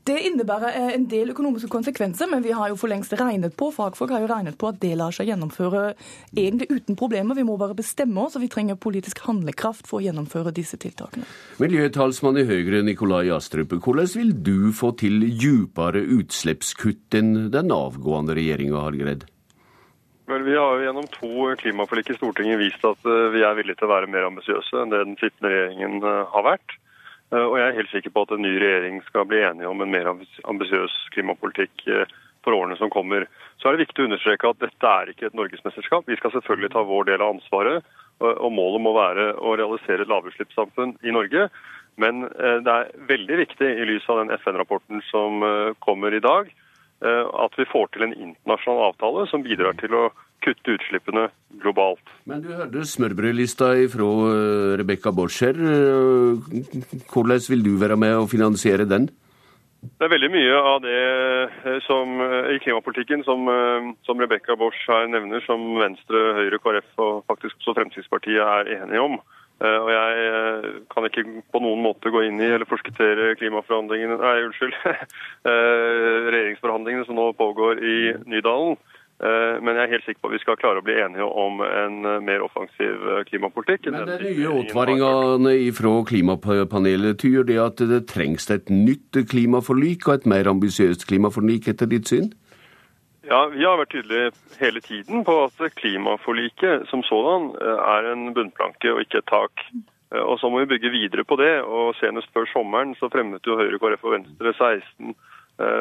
Det innebærer eh, en del økonomiske konsekvenser, men vi har jo for lengst regnet på fagfolk har jo regnet på at det lar seg gjennomføre egentlig uten problemer. Vi må bare bestemme oss, og vi trenger politisk handlekraft for å gjennomføre disse tiltakene. Miljøtalsmann i Høyre Nikolai Astrup, hvordan vil du få til djupere utslippskutt enn den avgående regjeringa har greid? Vel, Vi har jo gjennom to klimaforlik i Stortinget vist at eh, vi er villige til å være mer ambisiøse enn det den sittende regjeringen eh, har vært. Eh, og jeg er helt sikker på at en ny regjering skal bli enige om en mer ambisiøs klimapolitikk eh, for årene som kommer. Så er det viktig å understreke at dette er ikke et norgesmesterskap. Vi skal selvfølgelig ta vår del av ansvaret, og målet må være å realisere et lavutslippssamfunn i Norge. Men eh, det er veldig viktig i lys av den FN-rapporten som kommer i dag, at vi får til en internasjonal avtale som bidrar til å kutte utslippene globalt. Men du hørte smørbrødlista fra eh, Rebekka Borcher. Eh, hvordan vil du være med å finansiere den? Det er veldig mye av det eh, som, i klimapolitikken som, som Rebekka Borch her nevner, som Venstre, Høyre, KrF og faktisk også Fremskrittspartiet er enige om. Og jeg kan ikke på noen måte gå inn i eller forskuttere klimaforhandlingene, nei, unnskyld, [LAUGHS] regjeringsforhandlingene som nå pågår i Nydalen. Eh, men jeg er helt sikker på at vi skal klare å bli enige om en eh, mer offensiv eh, klimapolitikk. Men de nye advaringene fra klimapanelet tyder det at det trengs et nytt klimaforlik og et mer ambisiøst klimaforlik, etter ditt syn? Ja, Vi har vært tydelige hele tiden på at klimaforliket som sådan er en bunnplanke og ikke et tak. Og Så må vi bygge videre på det. og Senest før sommeren så fremmet jo Høyre, KrF og Venstre 16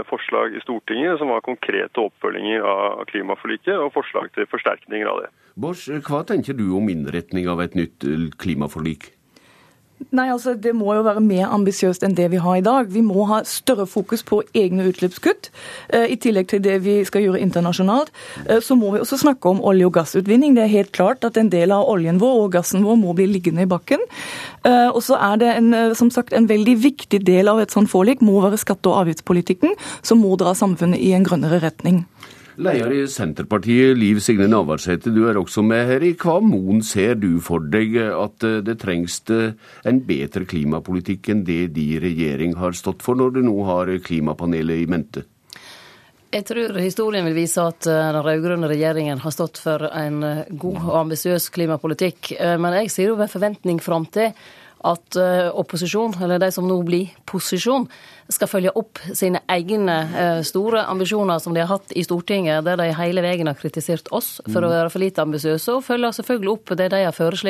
forslag i Stortinget som var konkrete oppfølginger av klimaforliket og forslag til forsterkninger av det. Bors, hva tenker du om innretning av et nytt klimaforlik? Nei, altså Det må jo være mer ambisiøst enn det vi har i dag. Vi må ha større fokus på egne utslippskutt. Eh, I tillegg til det vi skal gjøre internasjonalt, eh, så må vi også snakke om olje- og gassutvinning. Det er helt klart at en del av oljen vår og gassen vår må bli liggende i bakken. Eh, og så er det en, som sagt, en veldig viktig del av et sånt forlik må være skatte- og avgiftspolitikken, som må dra samfunnet i en grønnere retning. Leder i Senterpartiet, Liv Signe Navarsete, du er også med her. I hva mon ser du for deg at eh, det trengs eh, en bedre klimapolitikk enn det de regjering har stått for, når du nå har klimapanelet i mente? Jeg tror historien vil vise at eh, den rød-grønne regjeringen har stått for en god og ambisiøs klimapolitikk. Men jeg sier jo med forventning fram til at opposisjon, eller de som nå blir posisjon, skal følge opp sine egne eh, store ambisjoner som de har hatt i Stortinget, der de hele veien har kritisert oss for å mm. være for lite ambisiøse, og følger selvfølgelig opp det de har foreslått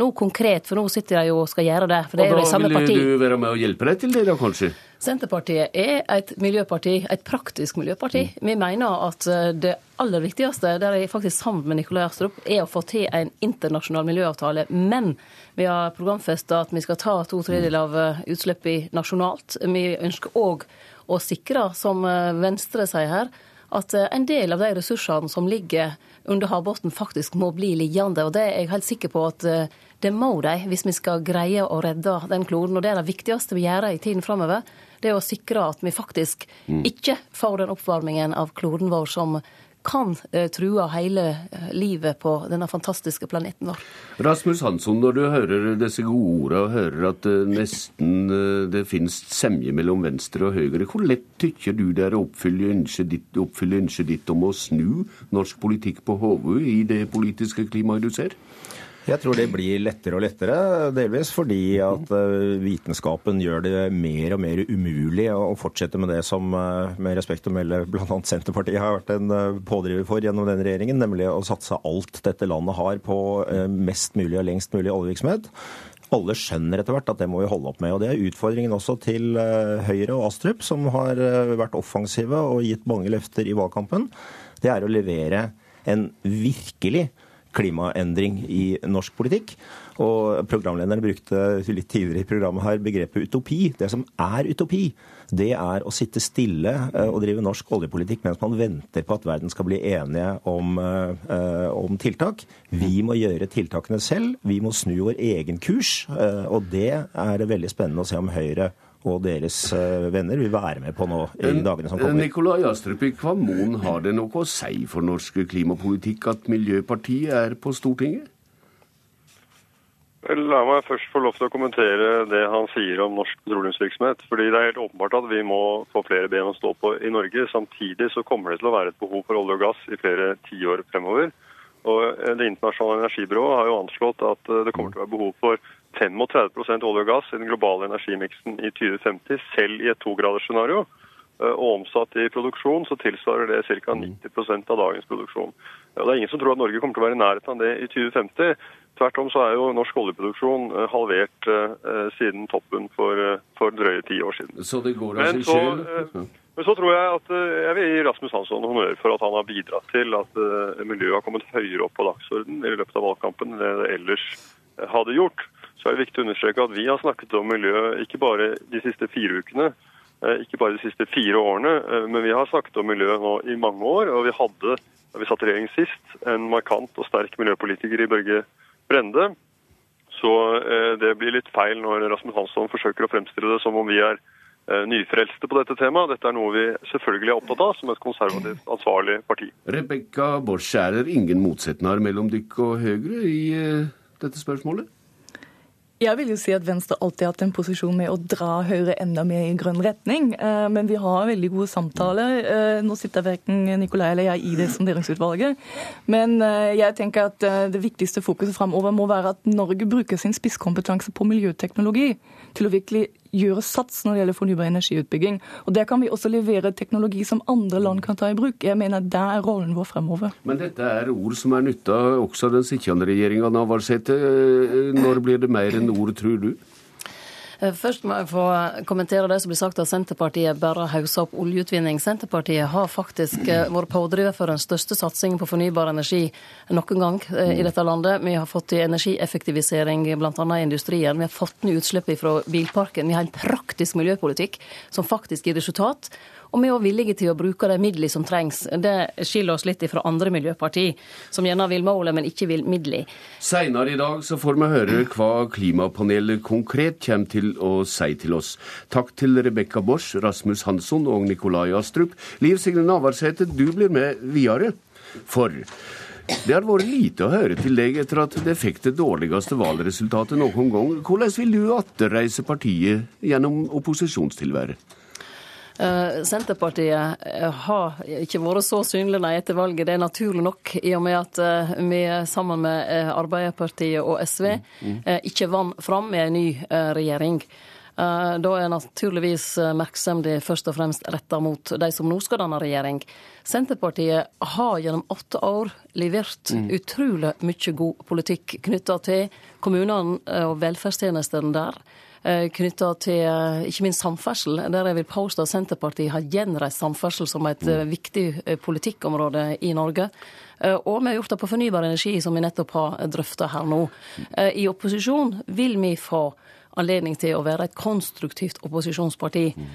nå konkret, for nå sitter de jo og skal gjøre det. For det er jo de samme parti. Og da vil du være med og hjelpe deg til det, da kanskje? Senterpartiet er et miljøparti, et praktisk miljøparti. Mm. Vi mener at eh, det aller viktigste, der jeg faktisk sammen med Nikolai Astrup, er å få til en internasjonal miljøavtale. Men vi har programfesta at vi skal ta to tredjedeler av eh, utslippene nasjonalt. Vi ønsker òg å sikre, som eh, Venstre sier her, at eh, en del av de ressursene som ligger under havbunnen, faktisk må bli liggende. Og det er jeg helt sikker på at eh, det må de, hvis vi skal greie å redde den kloden. Og det er det viktigste vi gjør i tiden framover. Det er å sikre at vi faktisk mm. ikke får den oppvarmingen av kloden vår som kan eh, true hele eh, livet på denne fantastiske planeten vår. Rasmus Hansson, når du hører disse gode ordene og hører at eh, nesten det finnes semje mellom venstre og høyre, hvor lett tykker du det er å oppfylle ønsket ditt, oppfylle ønsket ditt om å snu norsk politikk på hodet i det politiske klimaet du ser? Jeg tror det blir lettere og lettere, delvis fordi at eh, vitenskapen gjør det mer og mer umulig å fortsette med det som eh, med respekt å melde bl.a. Senterpartiet har vært en eh, pådriver for gjennom denne regjeringen, nemlig å satse alt dette landet har på mest mulig og lengst mulig oljevirksomhet. Alle skjønner etter hvert at det må vi holde opp med. og Det er utfordringen også til Høyre og Astrup, som har vært offensive og gitt mange løfter i valgkampen. Det er å levere en virkelig klimaendring i norsk politikk. Og programlederen brukte litt tidligere i programmet her begrepet utopi. Det som er utopi, det er å sitte stille eh, og drive norsk oljepolitikk mens man venter på at verden skal bli enige om, eh, om tiltak. Vi må gjøre tiltakene selv. Vi må snu vår egen kurs. Eh, og det er det veldig spennende å se om Høyre og deres eh, venner vil være med på nå i dagene som kommer. Nikolai Astrup, i hva mon har det noe å si for norsk klimapolitikk at Miljøpartiet er på Stortinget? La meg først få lov til å kommentere det han sier om norsk petroleumsvirksomhet. fordi Det er helt åpenbart at vi må få flere ben å stå på i Norge. Samtidig så kommer det til å være et behov for olje og gass i flere tiår fremover. Og Det internasjonale energibyrået har jo anslått at det kommer til å være behov for 35 olje og gass i den globale energimiksen i 2050, selv i et togradersscenario. Eh, og omsatt i produksjon så tilsvarer det ca. 90% av dagens produksjon. Og det er ingen som tror at Norge kommer til å være i nærheten av det i 2050. Tvert om så er jo norsk oljeproduksjon eh, halvert uh, siden toppen for, for, drøye ti år siden. Så det går av seg? Uh, men så tror jeg at jeg vil gi Rasmus Hansson honnør for at han har bidratt til at miljøet har kommet høyere opp på dagsordenen i løpet av valgkampen enn det det ellers hadde gjort så er det viktig å understreke at vi har snakket om miljø ikke bare de siste fire ukene, eh, ikke bare de siste fire årene, eh, men vi har snakket om miljø nå i mange år. Og vi hadde, da vi satt i regjering sist, en markant og sterk miljøpolitiker i Børge Brende. Så eh, det blir litt feil når Rasmus Hansson forsøker å fremstille det som om vi er nyfrelste på dette temaet. Dette er noe vi selvfølgelig er opptatt av som et konservativt ansvarlig parti. Rebekka Borch, er det ingen motsetninger mellom dykk og Høyre i dette spørsmålet? Jeg vil jo si at Venstre alltid har hatt en posisjon med å dra Høyre enda mer i grønn retning. Eh, men vi har veldig gode samtaler. Eh, nå sitter verken Nikolai eller jeg i det sonderingsutvalget. Men eh, jeg tenker at det viktigste fokuset framover må være at Norge bruker sin spisskompetanse på miljøteknologi til å virkelig gjøre sats når det gjelder fornybar energiutbygging. Og Der kan vi også levere teknologi som andre land kan ta i bruk. Jeg mener Der er rollen vår fremover. Men dette er ord som er nytta også den sittende regjeringa, Navarsete. Når blir det mer enn ord, tror du? Eh, først må jeg få kommentere det som blir sagt at Senterpartiet bare hauser opp oljeutvinning. Senterpartiet har faktisk eh, vært pådriver for den største satsingen på fornybar energi noen gang eh, i dette landet. Vi har fått til energieffektivisering bl.a. i industrien. Vi har fått ned utslippet fra bilparken. Vi har en praktisk miljøpolitikk som faktisk gir resultat. Og vi er òg villige til å bruke de midlene som trengs. Det skiller oss litt fra andre miljøpartier, som gjerne vil målet, men ikke vil midlene. Seinere i dag så får vi høre hva klimapanelet konkret kommer til å si til oss. Takk til Rebekka Bosch, Rasmus Hansson og Nikolai Astrup. Liv Signe Navarsete, du blir med videre. For det har vært lite å høre til deg etter at det fikk det dårligste valgresultatet noen gang. Hvordan vil du atterreise partiet gjennom opposisjonstilværet? Eh, Senterpartiet eh, har ikke vært så synlig nei etter valget. Det er naturlig nok, i og med at eh, vi sammen med Arbeiderpartiet og SV mm, mm. ikke vant fram med en ny regjering. Da er naturligvis merksemda først og fremst retta mot de som nå skal danne regjering. Senterpartiet har gjennom åtte år levert mm. utrolig mye god politikk knytta til kommunene og velferdstjenestene der. Eh, knytta til eh, ikke minst samferdsel, der jeg vil påstå at Senterpartiet har gjenreist samferdsel som et eh, viktig politikkområde i Norge. Og vi har gjort det på fornybar energi, som vi nettopp har drøfta her nå. I opposisjon vil vi få anledning til å være et konstruktivt opposisjonsparti. Mm.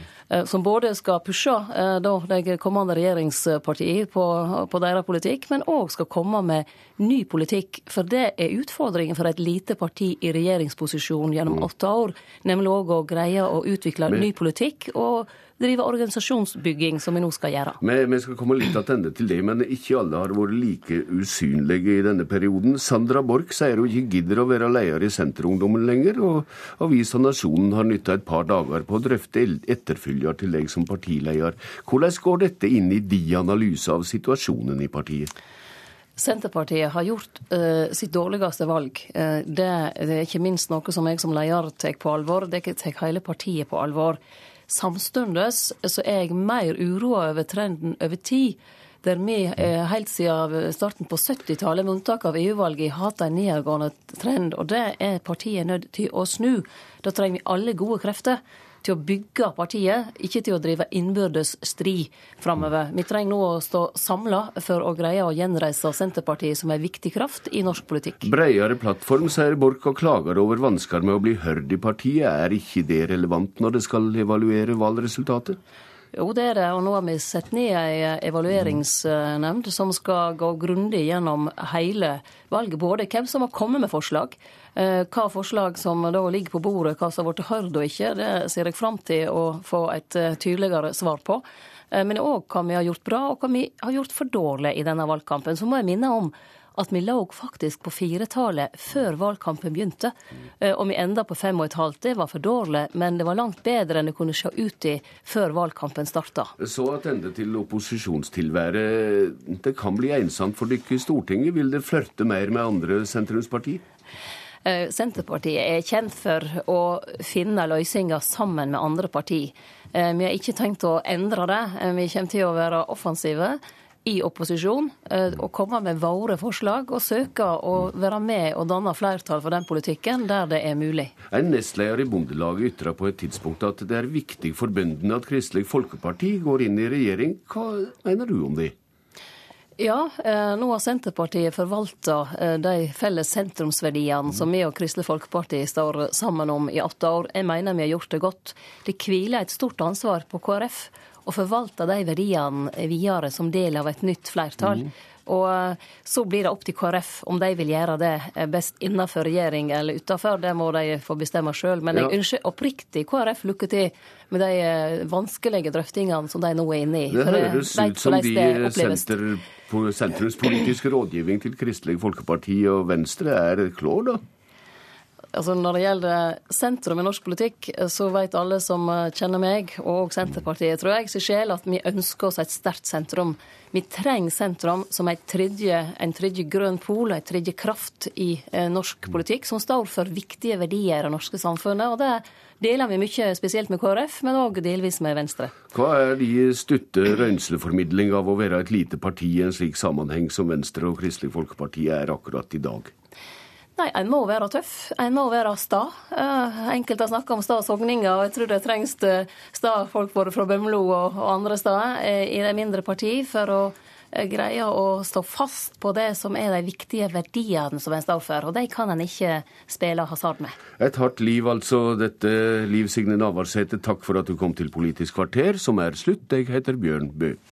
Som både skal pushe eh, da, de kommende regjeringspartiene på, på deres politikk, men òg skal komme med ny politikk. For det er utfordringen for et lite parti i regjeringsposisjon gjennom mm. åtte år. Nemlig òg å greie å utvikle ny politikk. og drive organisasjonsbygging, som vi nå skal gjøre. Vi, vi skal komme litt tilbake til det, men ikke alle har vært like usynlige i denne perioden. Sandra Borch sier hun ikke gidder å være leder i Senterungdommen lenger, og avisa Nasjonen har nytta et par dager på å drøfte etterfølger til deg som partileder. Hvordan går dette inn i din analyse av situasjonen i partiet? Senterpartiet har gjort uh, sitt dårligste valg. Uh, det, det, er ikke minst noe som jeg som leder tar på alvor. Det tar hele partiet på alvor. Samtidig så er jeg mer uroa over trenden over tid. Der vi eh, helt siden starten på 70-tallet, med unntak av EU-valget, har hatt en nedadgående trend. Og det er partiet nødt til å snu. Da trenger vi alle gode krefter til å bygge partiet, ikke til å drive innbyrdes strid framover. Vi trenger nå å stå samla for å greie å gjenreise Senterpartiet som en viktig kraft i norsk politikk. Breiere plattform, sier Borch og klager over vansker med å bli hørt i partiet. Er ikke det relevant når det skal evaluere valgresultatet? Jo, det er det. Og nå har vi satt ned ei evalueringsnemnd som skal gå grundig gjennom hele valget. Både hvem som har kommet med forslag, hva forslag som da ligger på bordet, hva som har blitt hørt og ikke, det ser jeg fram til å få et eh, tydeligere svar på. Eh, men òg hva vi har gjort bra, og hva vi har gjort for dårlig i denne valgkampen. Så må jeg minne om at vi lå faktisk på firetallet før valgkampen begynte. Og vi enda på fem og et halvt. Det var for dårlig, men det var langt bedre enn det kunne se ut i før valgkampen starta. Så attende til opposisjonstilværet. Det kan bli ensomt for dere i Stortinget. Vil det flørte mer med andre sentrumspartier? Eh, Senterpartiet er kjent for å finne løsninger sammen med andre partier. Eh, vi har ikke tenkt å endre det. Eh, vi kommer til å være offensive i opposisjon og komme med våre forslag og søke å være med og danne flertall for den politikken der det er mulig. En nestleder i Bondelaget ytra på et tidspunkt at det er viktig for bøndene at Kristelig Folkeparti går inn i regjering. Hva mener du om det? Ja, eh, nå har Senterpartiet forvalta eh, de felles sentrumsverdiene som vi og Kristelig Folkeparti står sammen om i åtte år. Jeg mener vi har gjort det godt. Det hviler et stort ansvar på KrF å forvalte de verdiene videre som del av et nytt flertall. Mm. Og eh, så blir det opp til KrF om de vil gjøre det best innenfor regjering eller utenfor. Det må de få bestemme sjøl. Men jeg ønsker oppriktig KrF lykke til med de vanskelige drøftingene som de nå er inne i. Det høres ut som de senter sentrumspolitiske rådgivning til Kristelig Folkeparti og Venstre er klår, da? Altså Når det gjelder sentrum i norsk politikk, så vet alle som kjenner meg, og Senterpartiet, tror jeg, sin sjel at vi ønsker oss et sterkt sentrum. Vi trenger sentrum som tredje, en tredje grønn pol, en tredje kraft i eh, norsk politikk, som står for viktige verdier i det norske samfunnet. og det deler vi mye, spesielt med KrF, men òg delvis med Venstre. Hva er de stutte røynsleformidling av å være et lite parti i en slik sammenheng som Venstre og Kristelig Folkeparti er akkurat i dag? Nei, en må være tøff. En må være sta. Uh, enkelte har snakka om sta sogninger, og jeg tror det trengs eh, sta folk både fra Bømlo og, andre steder uh, i de mindre partiene for å greie å stå fast på det som er de viktige verdiene som en står for. Og de kan en ikke spille hasard med. Et hardt liv, altså. Dette Liv Signe Navarsete, takk for at du kom til Politisk kvarter, som er slutt. Jeg heter Bjørn Bø.